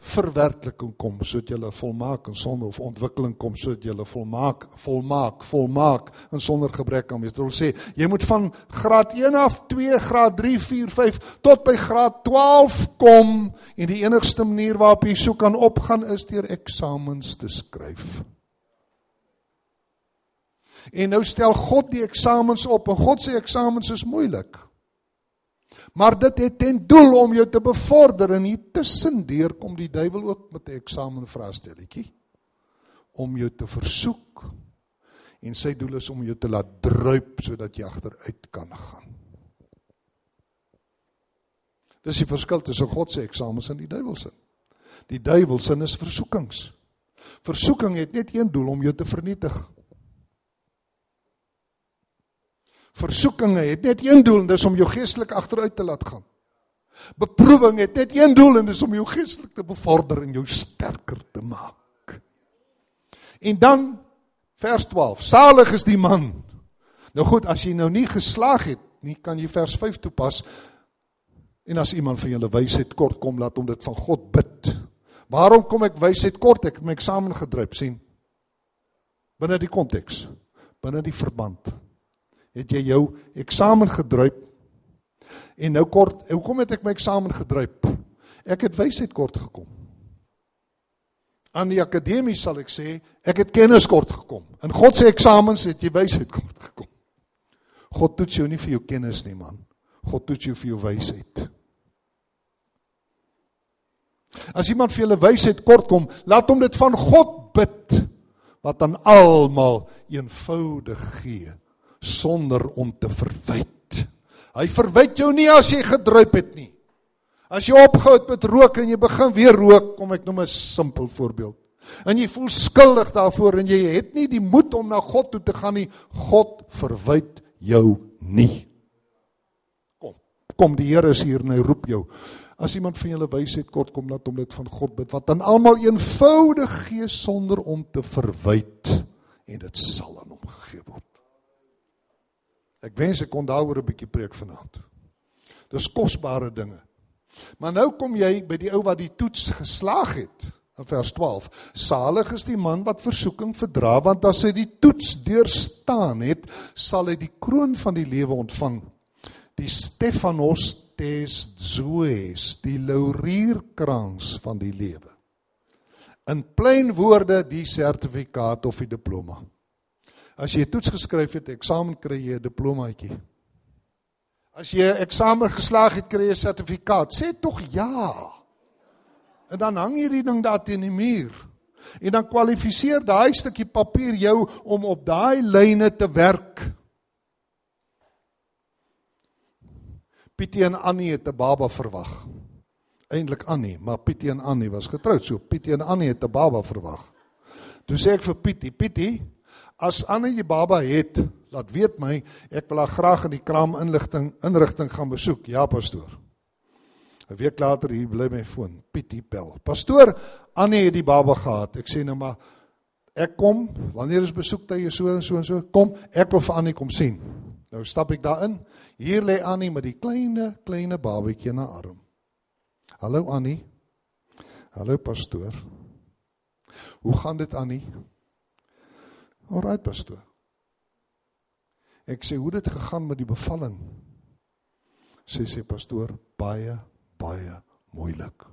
verwerkliking kom sodat jy volmaak en sonder of ontwikkeling kom sodat jy volmaak volmaak volmaak en sonder gebrek kan wees. Dit wil sê jy moet van graad 1 af 2 graad 3 4 5 tot by graad 12 kom en die enigste manier waarop jy so kan opgaan is deur eksamens te skryf. En nou stel God die eksamens op en God sê eksamens is moeilik. Maar dit het ten doel om jou te bevorder en hier tussendeur kom die duiwel ook met 'n eksamen vraestelletjie om jou te versoek. En sy doel is om jou te laat druip sodat jy agteruit kan gaan. Dis die verskil tussen God se eksamens en die duiwel se. Die duiwel se is versoekings. Versoeking het net een doel om jou te vernietig. Versoekinge het net een doel en dis om jou geestelik agteruit te laat gaan. Beproewing het net een doel en dis om jou geestelik te bevorder en jou sterker te maak. En dan vers 12. Salig is die man. Nou goed, as jy nou nie geslaag het nie, kan jy vers 5 toepas. En as iemand van julle wysheid kort kom, laat hom dit van God bid. Waarom kom ek wysheid kort? Ek het my eksamen gedruip, sien. Binne die konteks, binne die verband het jy jou eksamen gedruip. En nou kort, hoekom het ek my eksamen gedruip? Ek het wysheid kort gekom. Aan die akademie sal ek sê, ek het kennis kort gekom. In God se eksamens het jy wysheid kort gekom. God toets jou nie vir jou kennis nie, man. God toets jou vir jou wysheid. As iemand vir julle wysheid kort kom, laat hom dit van God bid wat aan almal eenvoudig gee sonder om te verwyd. Hy verwyd jou nie as jy gedruip het nie. As jy opgehou het met rook en jy begin weer rook, kom ek noem 'n simpel voorbeeld. En jy voel skuldig daarvoor en jy het nie die moed om na God toe te gaan nie. God verwyd jou nie. Kom. Kom die Here is hier en hy roep jou. As iemand van julle wysheid kort kom, laat hom dit van God bid wat aan almal eenvoudig gee sonder om te verwyd en dit sal aan hom gegee word. Ek wens ek kon daaroor 'n bietjie preek vanaand. Dis kosbare dinge. Maar nou kom jy by die ou wat die toets geslaag het. In vers 12: Salig is die man wat versoeking verdra, want as hy die toets deurstaan het, sal hy die kroon van die lewe ontvang. Die Stefanos tes zoes, die laurierkrans van die lewe. In plain woorde die sertifikaat of die diploma. As jy 'n toets geskryf het, eksamen kry jy 'n diplomaatjie. As jy 'n eksamen geslaag het, kry jy 'n sertifikaat. Sê tog ja. En dan hang jy die ding daar teen die muur. En dan kwalifiseer daai stukkie papier jou om op daai lyne te werk. Pietie en Annie het 'n baba verwag. Eintlik Annie, maar Pietie en Annie was getroud, so Pietie en Annie het 'n baba verwag. Toe sê ek vir Pietie, Pietie, As Anne die baba het, laat weet my, ek wil haar graag in die kraam inligting inrigting gaan besoek. Ja, pastoor. 'n Week later hier bly my foon, Pietie bel. Pastoor, Anne het die baba gehad. Ek sê nou maar ek kom, wanneer is besoektye so en so en so? Kom, ek wil vir Anne kom sien. Nou stap ek daarin. Hier lê Anne met die kleine kleine babatjie na arm. Hallo Annie. Hallo pastoor. Hoe gaan dit Annie? Alraai pastoor. Ek sê hoe dit gegaan met die bevalling? Sê sê pastoor baie baie moeilik.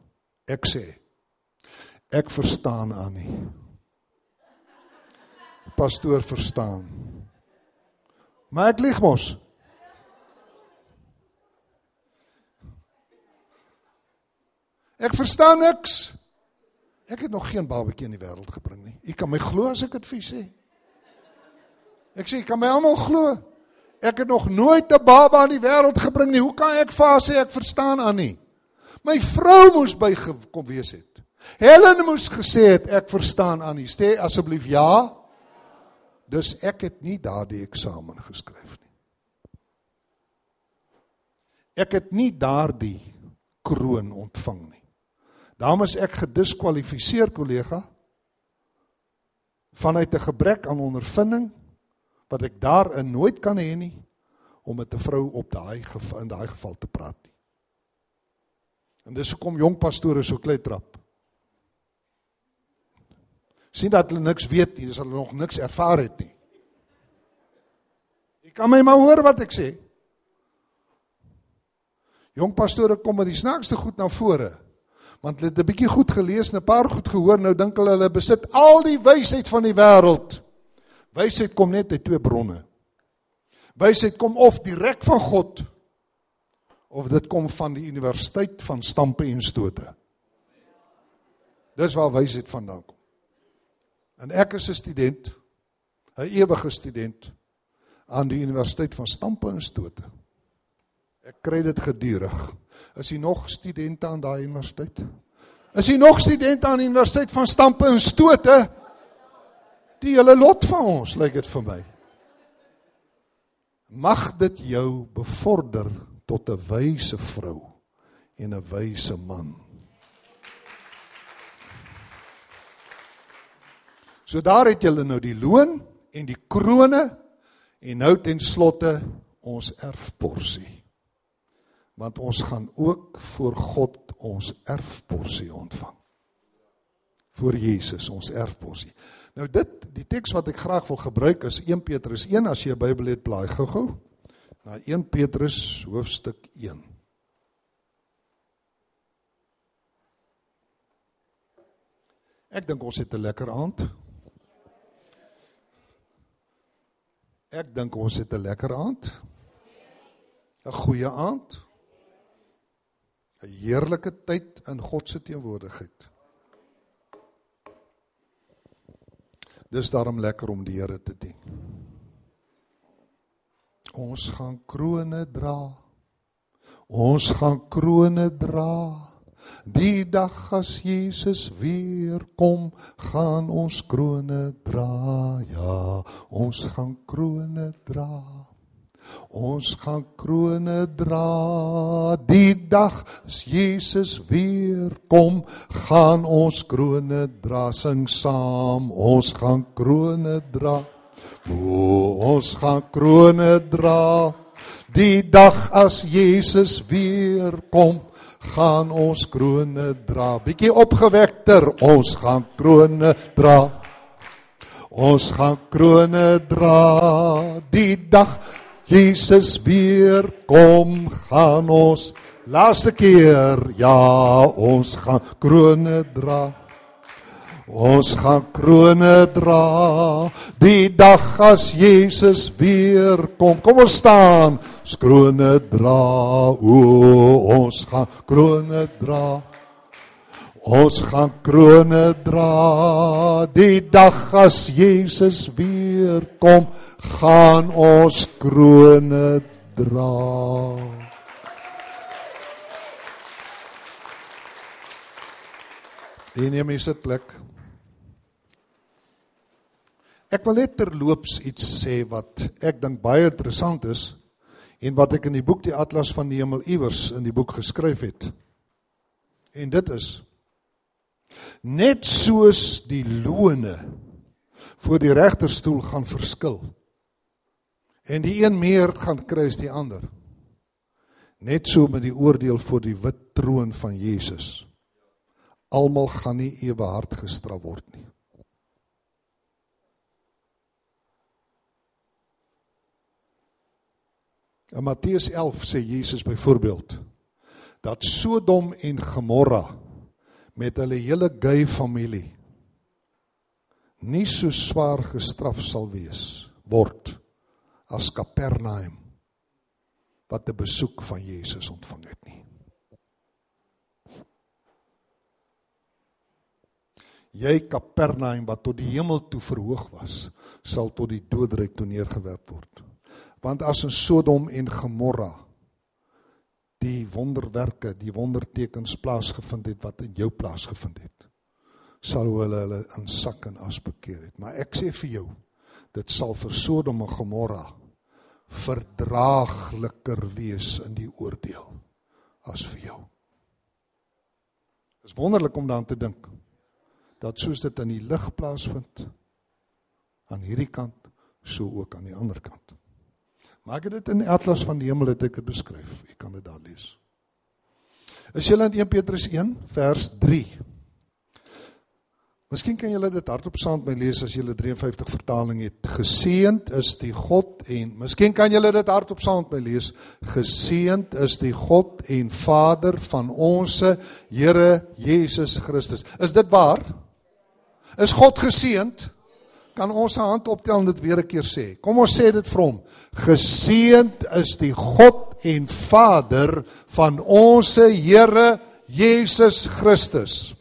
Ek sê ek verstaan aan nie. Pastoor verstaan. Maar ek lieg mos. Ek verstaan niks. Ek het nog geen babatjie in die wêreld gebring nie. U kan my glo as ek dit vir u sê. Ek sê, kan my almal glo? Ek het nog nooit 'n baba aan die wêreld gebring nie. Hoe kan ek vir haar sê ek verstaan aan nie? My vrou moes bygekom wees het. Helen moes gesê het ek verstaan aan nie. Sê asseblief ja. Dus ek het nie daardie eksamen geskryf nie. Ek het nie daardie kroon ontvang nie. Daarom is ek gediskwalifiseer kollega vanuit 'n gebrek aan ondervinding wat ek daarin nooit kan hê nie om met 'n vrou op daai in daai geval te praat nie. En dis hoekom jong pastore so klei trap. sien dat hulle niks weet nie, dis hulle nog niks ervaar het nie. Jy kan my maar hoor wat ek sê. Jong pastore kom met die snaakste goed na vore. Want hulle het 'n bietjie goed gelees en 'n paar goed gehoor, nou dink hulle hulle besit al die wysheid van die wêreld. Wysheid kom net uit twee bronne. Wysheid kom of direk van God of dit kom van die universiteit van stampe en stote. Dis waar wysheid vandaan kom. En ek is 'n student, 'n ewige student aan die universiteit van stampe en stote. Ek kry dit gedurig. Is jy nog studente aan daai universiteit? Is jy nog studente aan die universiteit van stampe en stote? Die hele lot van ons, lyk dit vir my. Mag dit jou bevorder tot 'n wyse vrou en 'n wyse man. So daar het julle nou die loon en die krone en nou ten slotte ons erfporsie. Want ons gaan ook voor God ons erfporsie ontvang. Voor Jesus ons erfporsie. Nou dit die teks wat ek graag wil gebruik is 1 Petrus 1 as jy 'n Bybel het blaai gou-gou na 1 Petrus hoofstuk 1. Ek dink ons het 'n lekker aand. Ek dink ons het 'n lekker aand. 'n Goeie aand. 'n Heerlike tyd in God se teenwoordigheid. Dis daarom lekker om die Here te dien. Ons gaan krones dra. Ons gaan krones dra. Die dag as Jesus weer kom, gaan ons krones dra. Ja, ons gaan krones dra. Ons gaan krones dra. Die dag as Jesus weer kom, gaan ons krones dra. Sing saam, ons gaan krones dra. O, ons gaan krones dra. Die dag as Jesus weer kom, gaan ons krones dra. Bietjie opgewekter, ons gaan krones dra. Ons gaan krones dra. Die dag Jesus weer kom, gaan ons laaste keer ja, ons gaan krones dra. Ons gaan krones dra die dag as Jesus weer kom. Kom ons staan, ons krones dra. O, ons gaan krones dra. Ons gaan krones dra die dag as Jesus weer kom, gaan ons krones dra. En neem jy sit plek. Ek wil net terloops iets sê wat ek dink baie interessant is en wat ek in die boek Die Atlas van die Hemel iewers in die boek geskryf het. En dit is net soos die loone voor die regterstoel gaan verskil en die een meer gaan kry as die ander. Net so met die oordeel voor die wit troon van Jesus. Almal gaan nie ewe hard gestraf word nie. In Matteus 11 sê Jesus byvoorbeeld dat Sodom en Gomorra met hulle hele gay familie nie so swaar gestraf sal wees word as Kapernaum wat 'n besoek van Jesus ontvang het nie. Jy Kapernaum wat tot die hemel toe verhoog was, sal tot die doodryk toe neergewerp word want as in Sodom en Gomorra die wonderwerke, die wondertekens plaasgevind het wat in jou plaasgevind het, sal hulle hulle in sak en as bekeer het. Maar ek sê vir jou, dit sal vir Sodom en Gomorra verdraagliker wees in die oordeel as vir jou. Dis wonderlik om daaraan te dink dat soos dit in die lig plaasvind aan hierdie kant, so ook aan die ander kant. Maar ek het dit in atlas van die hemel het ek dit beskryf. Jy kan dit daar lees. Is julle in 1 Petrus 1 vers 3? Miskien kan julle dit hardop saam met my lees as julle 53 vertaling het. Geseend is die God en miskien kan julle dit hardop saam met my lees. Geseend is die God en Vader van ons Here Jesus Christus. Is dit waar? Is God geseend? Kan ons se hand optel en dit weer 'n keer sê? Kom ons sê dit vir hom. Geseend is die God en Vader van ons Here Jesus Christus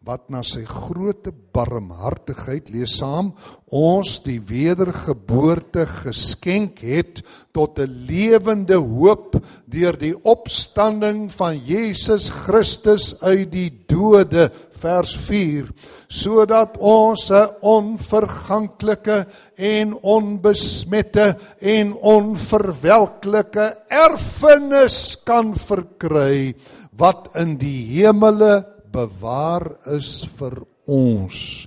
wat na sy groote barmhartigheid lees saam ons die wedergeboorte geskenk het tot 'n lewende hoop deur die opstanding van Jesus Christus uit die dode vers 4 sodat ons 'n onverganklike en onbesmette en onverwelklike erfenis kan verkry wat in die hemele bewaar is vir ons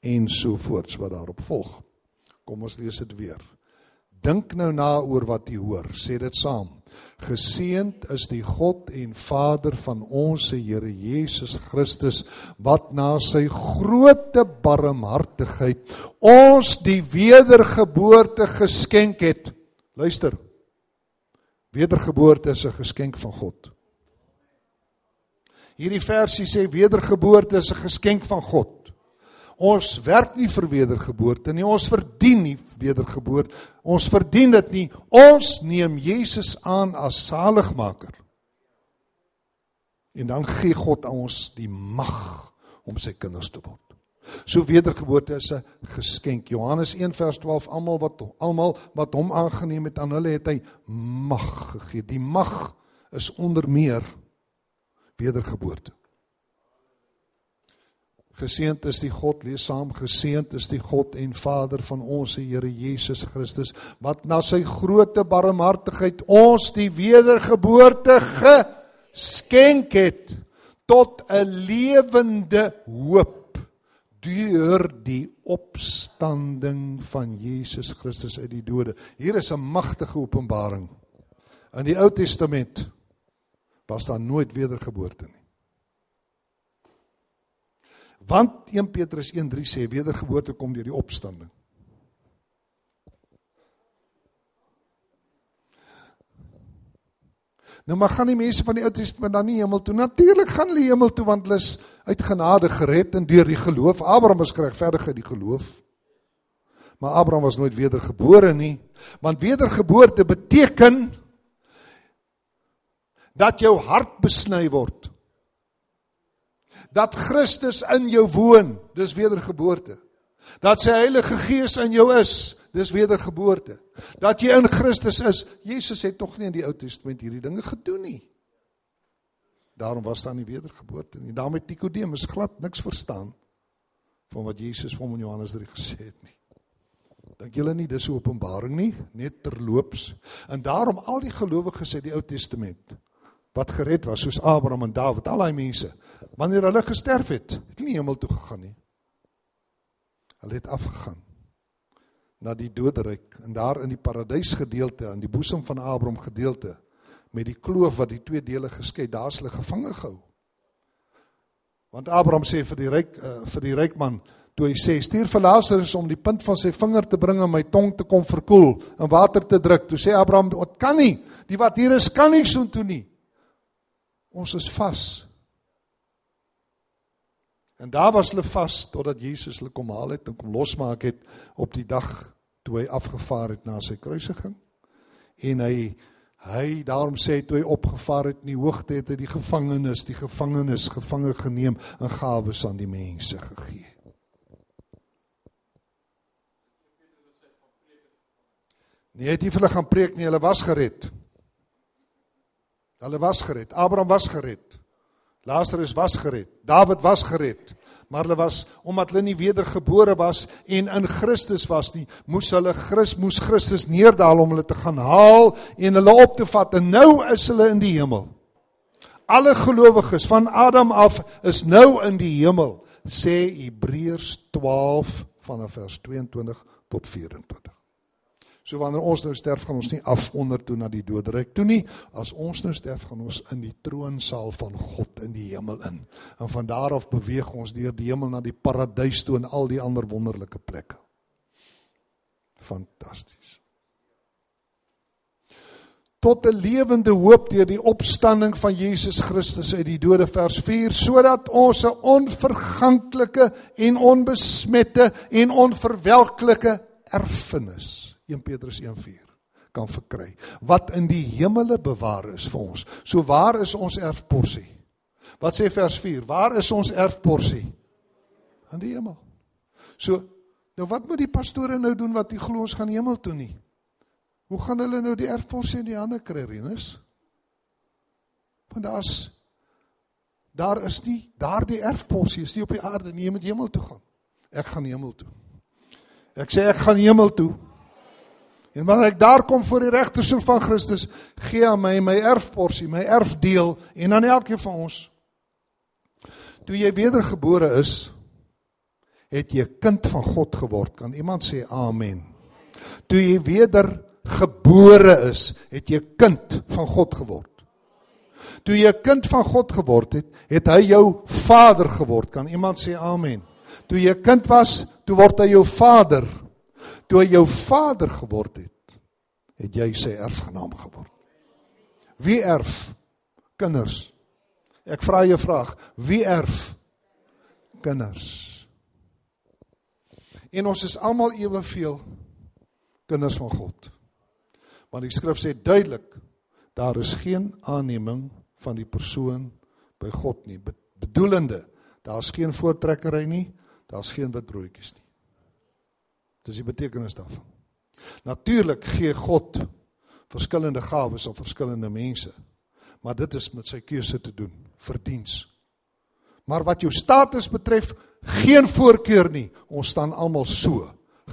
en so voorts wat daarop volg. Kom ons lees dit weer. Dink nou na oor wat jy hoor. Sê dit saam. Geseend is die God en Vader van ons Here Jesus Christus wat na sy groote barmhartigheid ons die wedergeboorte geskenk het. Luister. Wedergeboorte is 'n geskenk van God. Hierdie versie sê wedergeboorte is 'n geskenk van God. Ons werk nie vir wedergeboorte nie. Ons verdien nie wedergeboorte. Ons verdien dit nie. Ons neem Jesus aan as saligmaker. En dan gee God aan ons die mag om sy kinders te word. So wedergeboorte is 'n geskenk. Johannes 1 vers 12 almal wat almal wat hom aangeneem het aan hulle het hy mag gegee. Die mag is onder meer wedergeboorte. Geseend is die God, lees saam, geseend is die God en Vader van ons Here Jesus Christus wat na sy groote barmhartigheid ons die wedergeboorte geskenk het tot 'n lewende hoop deur die opstanding van Jesus Christus uit die dode. Hier is 'n magtige openbaring. In die Ou Testament was daar nooit wedergeboorte nie. Want 1 Petrus 1:3 sê wedergeboorte kom deur die opstanding. Nou maar gaan die mense van die Ou Testament dan nie hemel toe? Natuurlik gaan hulle hemel toe want hulle is uit genade gered en deur die geloof. Abraham is geregverdig uit die geloof. Maar Abraham was nooit wedergebore nie, want wedergeboorte beteken dat jou hart besny word. Dat Christus in jou woon, dis wedergeboorte. Dat sy Heilige Gees in jou is, dis wedergeboorte. Dat jy in Christus is. Jesus het tog nie in die Ou Testament hierdie dinge gedoen nie. Daarom was daar nie wedergeboorte nie. Daarom het Nikodemus glad niks verstaan van wat Jesus vir hom in Johannes 3 gesê het nie. Dink julle nie dis 'n openbaring nie, net terloops. En daarom al die gelowiges uit die Ou Testament wat gered was soos Abraham en Dawid, al daai mense, wanneer hulle gesterf het, het hulle nie hemel toe gegaan nie. Hulle het afgegaan na die doderyk en daar in die paradys gedeelte aan die boesem van Abraham gedeelte met die kloof wat die twee dele geskei, daar's hulle gevange gehou. Want Abraham sê vir die ryk uh, vir die ryk man toe hy sê stuur vir Lazarus om die punt van sy vinger te bring en my tong te kom verkoel en water te druk. Toe sê Abraham, "Dit kan nie. Die wat hier is kan nie so toe nie." Ons is vas. En daar was hulle vas totdat Jesus hulle kom haal het en kom losmaak het op die dag toe hy afgevaar het na sy kruisiging. En hy hy daarom sê toe hy opgevaar het in die hoogte het hy die gevangenes, die gevangenes gevange geneem en gawes aan die mense gegee. Nee, hy het nie vir hulle gaan preek nie, hulle was gered. Hulle was gered. Abraham was gered. Lazarus was gered. Dawid was gered. Maar hulle was omdat hulle nie wedergebore was en in Christus was nie, moes hulle Christus moes Christus neerdal om hulle te gaan haal en hulle op te vat en nou is hulle in die hemel. Alle gelowiges van Adam af is nou in die hemel, sê Hebreërs 12 vanaf vers 22 tot 24. So wanneer ons nou sterf gaan ons nie af onder toe na die doderyk toe nie. As ons nou sterf gaan ons in die troonsaal van God in die hemel in. En van daar af beweeg ons deur die hemel na die paradys toe en al die ander wonderlike plekke. Fantasties. Tot 'n lewende hoop deur die opstanding van Jesus Christus uit die dode vers 4 sodat ons 'n onverganklike en onbesmette en onverwelklike erfenis 1 Petrus 1:4 kan verkry wat in die hemele bewaar is vir ons. So waar is ons erfporsie? Wat sê vers 4? Waar is ons erfporsie? In die hemel. So nou wat moet die pastore nou doen wat die glo ons gaan hemel toe nie? Hoe gaan hulle nou die erfporsie in die hande kry, Renus? Want daar's daar is nie daardie erfporsie is nie op die aarde nie, jy moet hemel toe gaan. Ek gaan hemel toe. Ek sê ek gaan hemel toe. En wanneer ek daar kom voor die regterstoel van Christus, gee aan my my erfporsie, my erfdeel en aan elkeen van ons. Toe jy wedergebore is, het jy 'n kind van God geword. Kan iemand sê amen? Toe jy wedergebore is, het jy 'n kind van God geword. Toe jy 'n kind van God geword het, het hy jou vader geword. Kan iemand sê amen? Toe jy 'n kind was, toe word hy jou vader toe hy jou vader geword het, het jy sy erfgenaam geword. Wie erf? Kinders. Ek vra jou 'n vraag, wie erf? Kinders. En ons is almal eweveel kinders van God. Want die skrif sê duidelik, daar is geen aanneming van die persoon by God nie. Bedoelende, daar's geen voortrekkery nie, daar's geen witbroodjies nie. Dis die betekenis daarvan. Natuurlik gee God verskillende gawes aan verskillende mense. Maar dit is met sy keuse te doen vir diens. Maar wat jou status betref, geen voorkeur nie. Ons staan almal so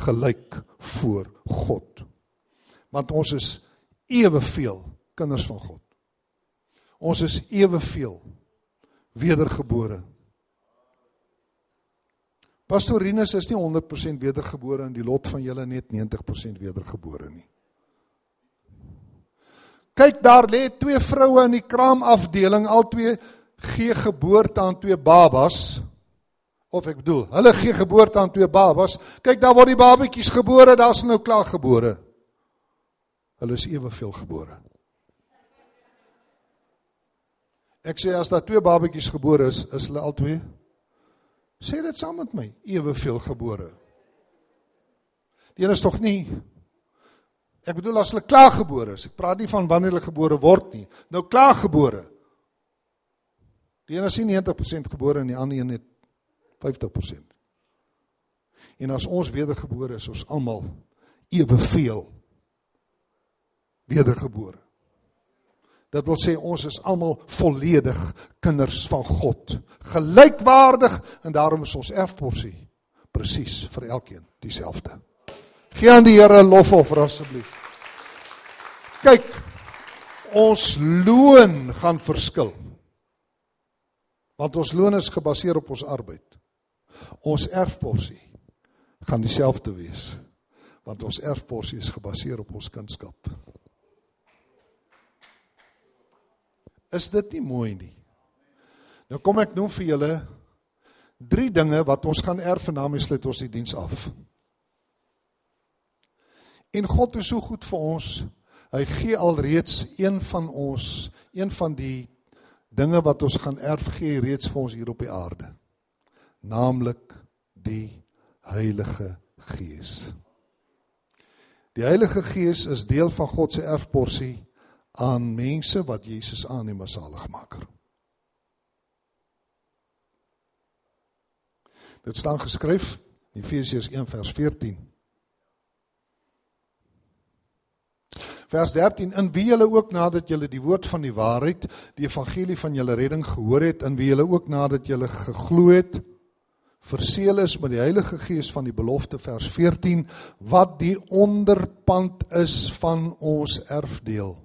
gelyk voor God. Want ons is eweveel kinders van God. Ons is eweveel wedergebore Pastor Rinus is nie 100% wedergebore in die lot van julle net 90% wedergebore nie. Kyk daar lê twee vroue in die kraamafdeling, albei gee geboorte aan twee babas. Of ek bedoel, hulle gee geboorte aan twee babas. Kyk daar word die babetjies gebore, daar's nou klaar gebore. Hulle is eweveel gebore. Ek sê as daar twee babetjies gebore is, is hulle albei Sê dit saam met my, eweveel gebore. Die een is tog nie Ek bedoel as hulle klaar gebore is. Ek praat nie van wanneer hulle gebore word nie. Nou klaar gebore. Die een is nie 90% gebore en die ander een net 50%. En as ons wedergebore is, ons almal eweveel wedergebore. Dit wil sê ons is almal volledig kinders van God, gelykwaardig en daarom is ons erfporsie presies vir elkeen dieselfde. Gee aan die Here lofoffer asseblief. Kyk, ons loon gaan verskil. Want ons loon is gebaseer op ons arbeid. Ons erfporsie gaan dieselfde wees want ons erfporsie is gebaseer op ons kunskap. Is dit nie mooi nie? Nou kom ek noem vir julle drie dinge wat ons gaan erf en daarmee sluit ons die diens af. En God is so goed vir ons. Hy gee alreeds een van ons, een van die dinge wat ons gaan erf gee reeds vir ons hier op die aarde. Naamlik die Heilige Gees. Die Heilige Gees is deel van God se erfporsie aan mense wat Jesus aanneem as saligmaker. Dit staan geskryf in Efesiërs 1 vers 14. Vers 13: In wie julle ook nadat julle die woord van die waarheid, die evangelie van julle redding gehoor het, in wie julle ook nadat julle geglo het, verseël is met die Heilige Gees van die belofte vers 14 wat die onderpand is van ons erfdeel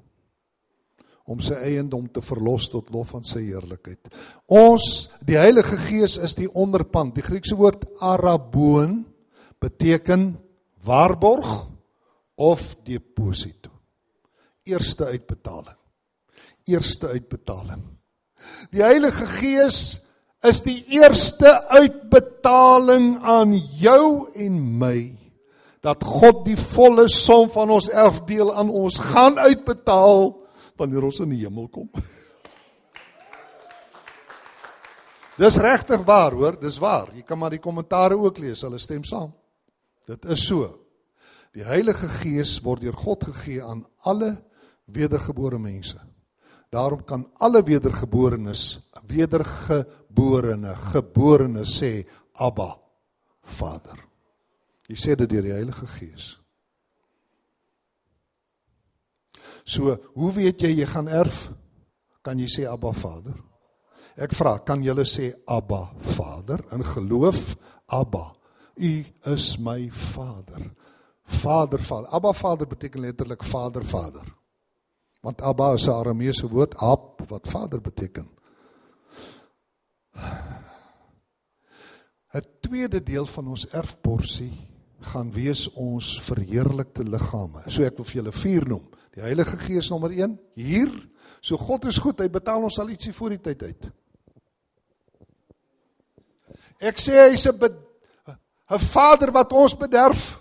om sy eiendom te verlos tot lof van sy heerlikheid. Ons, die Heilige Gees is die onderpand. Die Griekse woord araboon beteken waarborg of deposito. Eerste uitbetaling. Eerste uitbetaling. Die Heilige Gees is die eerste uitbetaling aan jou en my dat God die volle som van ons erfdeel aan ons gaan uitbetaal wanneer ons in die hemel kom. Dis regtig waar, hoor, dis waar. Jy kan maar die kommentare ook lees, hulle stem saam. Dit is so. Die Heilige Gees word deur God gegee aan alle wedergebore mense. Daarom kan alle wedergeborenes, wedergeborene, geborenes sê Abba, Vader. Jy sê dit deur die Heilige Gees. So, hoe weet jy jy gaan erf? Kan jy sê Abba Vader? Ek vra, kan julle sê Abba Vader in geloof? Abba, U is my Vader. Vader, Vader. Abba Vader beteken letterlik Vader, Vader. Want Abba is 'n Arameese woord, Ab wat Vader beteken. 'n Tweede deel van ons erfporsie gaan wees ons verheerlikte liggame. So ek wil vir julle vier noem. Die Heilige Gees nommer 1 hier. So God is goed, hy betaal ons al ietsie voor die tyd uit. Ek sê hy's 'n 'n Vader wat ons bederf.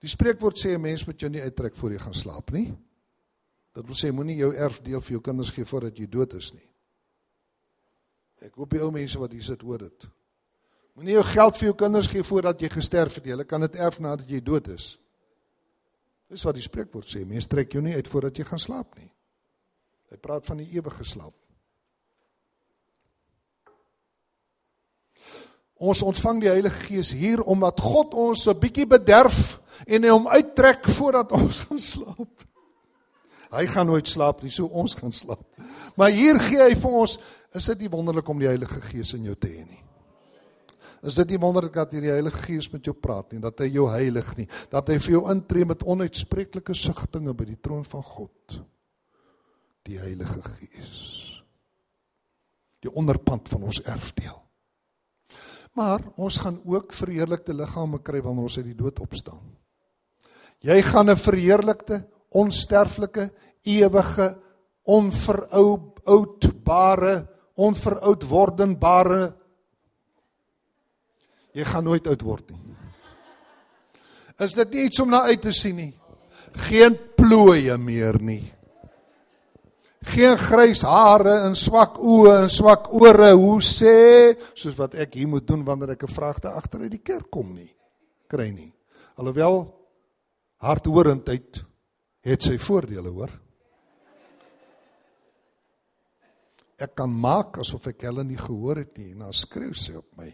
Die spreekwoord sê 'n mens moet jou nie uittrek voor jy gaan slaap nie. Dit wil sê moenie jou erfdeel vir jou kinders gee voordat jy dood is nie. Ek hoop die ou mense wat hier sit hoor dit. Moenie jou geld vir jou kinders gee voordat jy gesterf het nie. Hulle kan dit erf nadat jy dood is. Dis wat die spreekwoord sê. Mense trek jou nie uit voordat jy gaan slaap nie. Hy praat van die ewige slaap. Ons ontvang die Heilige Gees hier omdat God ons 'n bietjie bederf en hy hom uittrek voordat ons gaan slaap. Hy gaan nooit slaap nie, so ons gaan slaap. Maar hier gee hy vir ons, is dit nie wonderlik om die Heilige Gees in jou te hê nie? Is dit nie wonderlik dat die Heilige Gees met jou praat nie, dat hy jou heilig nie, dat hy vir jou intree met onuitspreeklike sigtinge by die troon van God. Die Heilige Gees. Die onderpand van ons erfdeel. Maar ons gaan ook verheerlikte liggame kry wanneer ons uit die dood opstaan. Jy gaan 'n verheerlikte, onsterflike, ewige, onveroudbare, onveroudwordenbare Jy gaan nooit oud word nie. Is dit nie iets om na uit te sien nie? Geen plooie meer nie. Geen grys hare en swak oë en swak ore, hoe sê, soos wat ek hier moet doen wanneer ek 'n vragte agter uit die kerk kom nie. Kry nie. Alhoewel hardhorendheid het sy voordele, hoor. Ek kan maak asof ek hulle nie gehoor het nie en dan skreeu sy op my.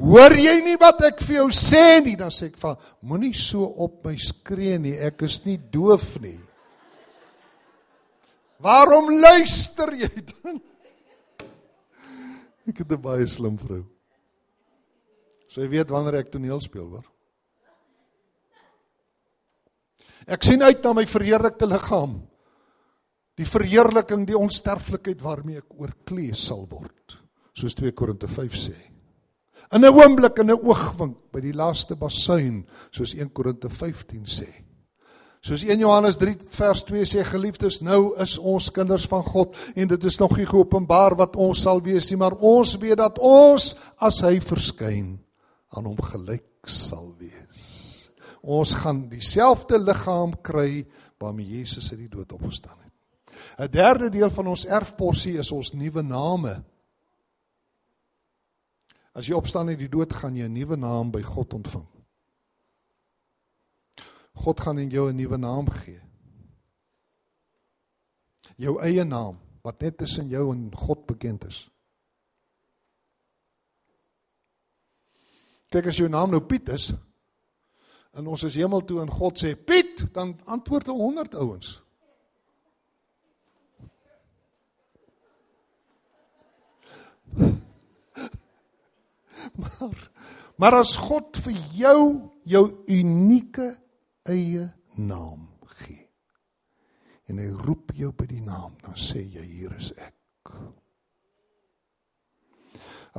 Hoor jy nie wat ek vir jou sê nie? Dan sê ek van moenie so op my skree nie. Ek is nie doof nie. Waarom luister jy dan? Ek het 'n baie slim vrou. Sy weet wanneer ek toneel speel, hoor. Ek sien uit na my verheerlikte liggaam die verheerliking, die onsterflikheid waarmee ek oorklee sal word, soos 2 Korinte 5 sê. In 'n oomblik en 'n oogwink by die laaste basuin, soos 1 Korinte 15 sê. Soos 1 Johannes 3 vers 2 sê geliefdes, nou is ons kinders van God en dit is nog nie geopenbaar wat ons sal wees nie, maar ons weet dat ons as hy verskyn aan hom gelyk sal wees. Ons gaan dieselfde liggaam kry waarmee Jesus uit die dood opgestaan het. 'n Derde deel van ons erfporsie is ons nuwe name. As jy opstaan uit die dood, gaan jy 'n nuwe naam by God ontvang. God gaan in jou 'n nuwe naam gee. Jou eie naam wat net tussen jou en God bekend is. Kyk as jou naam nou Piet is en ons is hemel toe en God sê Piet, dan antwoord 100 ouens. Maar maar as God vir jou jou unieke eie naam gee en hy roep jou by die naam, dan sê jy hier is ek.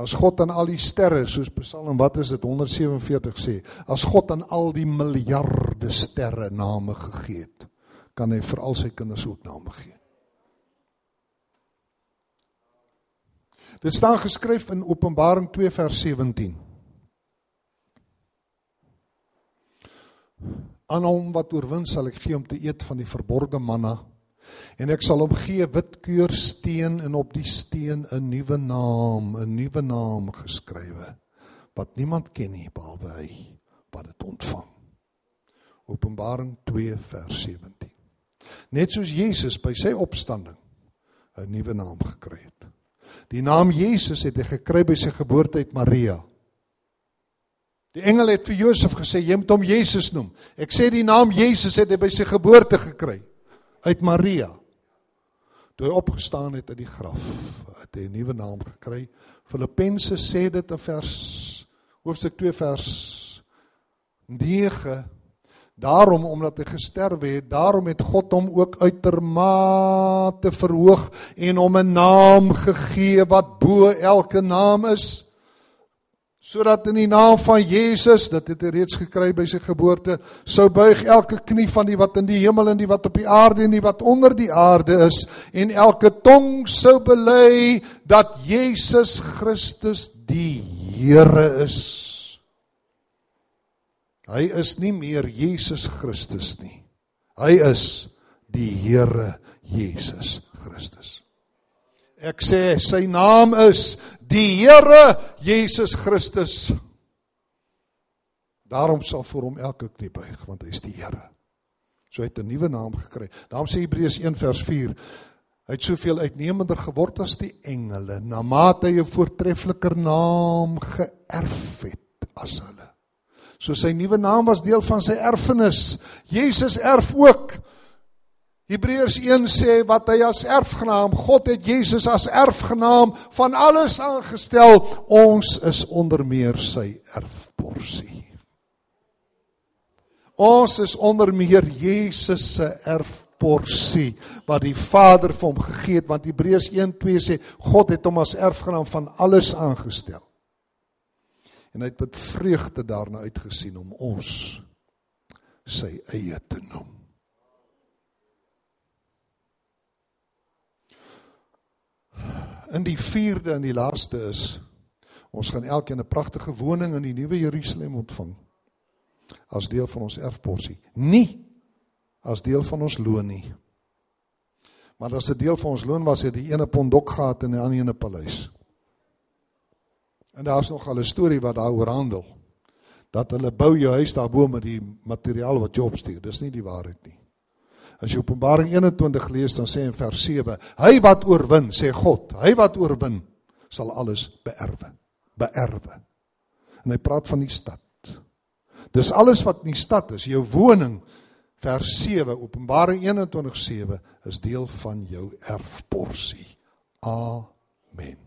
As God aan al die sterre, soos Psalm wat is dit 147 sê, as God aan al die miljarde sterre name gegee het, kan hy vir al sy kinders ook name gee. Dit staan geskryf in Openbaring 2 vers 17. Aan hom wat oorwin sal ek gee om te eet van die verborgde manna en ek sal hom gee witkeur steen en op die steen 'n nuwe naam, 'n nuwe naam geskrywe wat niemand ken nie behalwe hy wat dit ontvang. Openbaring 2 vers 17. Net soos Jesus by sy opstanding 'n nuwe naam gekry het. Die naam Jesus het hy gekry by sy geboorte uit Maria. Die engel het vir Josef gesê jy moet hom Jesus noem. Ek sê die naam Jesus het hy by sy geboorte gekry uit Maria. Toe hy opgestaan het uit die graf, het hy 'n nuwe naam gekry. Filippense sê dit in vers hoofstuk 2 vers 9 Daarom omdat hy gesterwe het, daarom het God hom ook uitermate verhoog en hom 'n naam gegee wat bo elke naam is sodat in die naam van Jesus, dit het hy reeds gekry by sy geboorte, sou buig elke knie van die wat in die hemel en die wat op die aarde en die wat onder die aarde is en elke tong sou bely dat Jesus Christus die Here is. Hy is nie meer Jesus Christus nie. Hy is die Here Jesus Christus. Ek sê sy naam is die Here Jesus Christus. Daarom sal vir hom elke knie buig want hy is die Here. So hy het 'n nuwe naam gekry. Daarom sê Hebreërs 1 vers 4 hy het soveel uitnemender geword as die engele na mate hy 'n voortreffeliker naam geërf het as hulle. So sy nuwe naam was deel van sy erfenis. Jesus erf ook Hebreërs 1 sê wat hy as erfgenaam, God het Jesus as erfgenaam van alles aangestel. Ons is onder meer sy erfporsie. Ons is onder meer Jesus se erfporsie wat die Vader vir hom gegee het want Hebreërs 1:2 sê God het hom as erfgenaam van alles aangestel. En hy het met vreugde daarna uitgesien om ons sy eie te noem. in die 4de en die laaste is ons gaan elkeen 'n pragtige woning in die nuwe Jerusalem ontvang as deel van ons erfporsie. Nie as deel van ons loon nie. Maar as 'n deel van ons loon was het die ene pondok gehad en die ander ene paleis en daar's nog al 'n storie wat daaroor handel dat hulle bou jou huis daarbo met die materiaal wat jy opstuur dis nie die waarheid nie As jy Openbaring 21 lees dan sê in vers 7, hy wat oorwin, sê God, hy wat oorwin sal alles beerwe. Beerwe. En hy praat van die stad. Dis alles wat in die stad is, jou woning. Vers 7 Openbaring 21:7 is deel van jou erfporsie. Amen.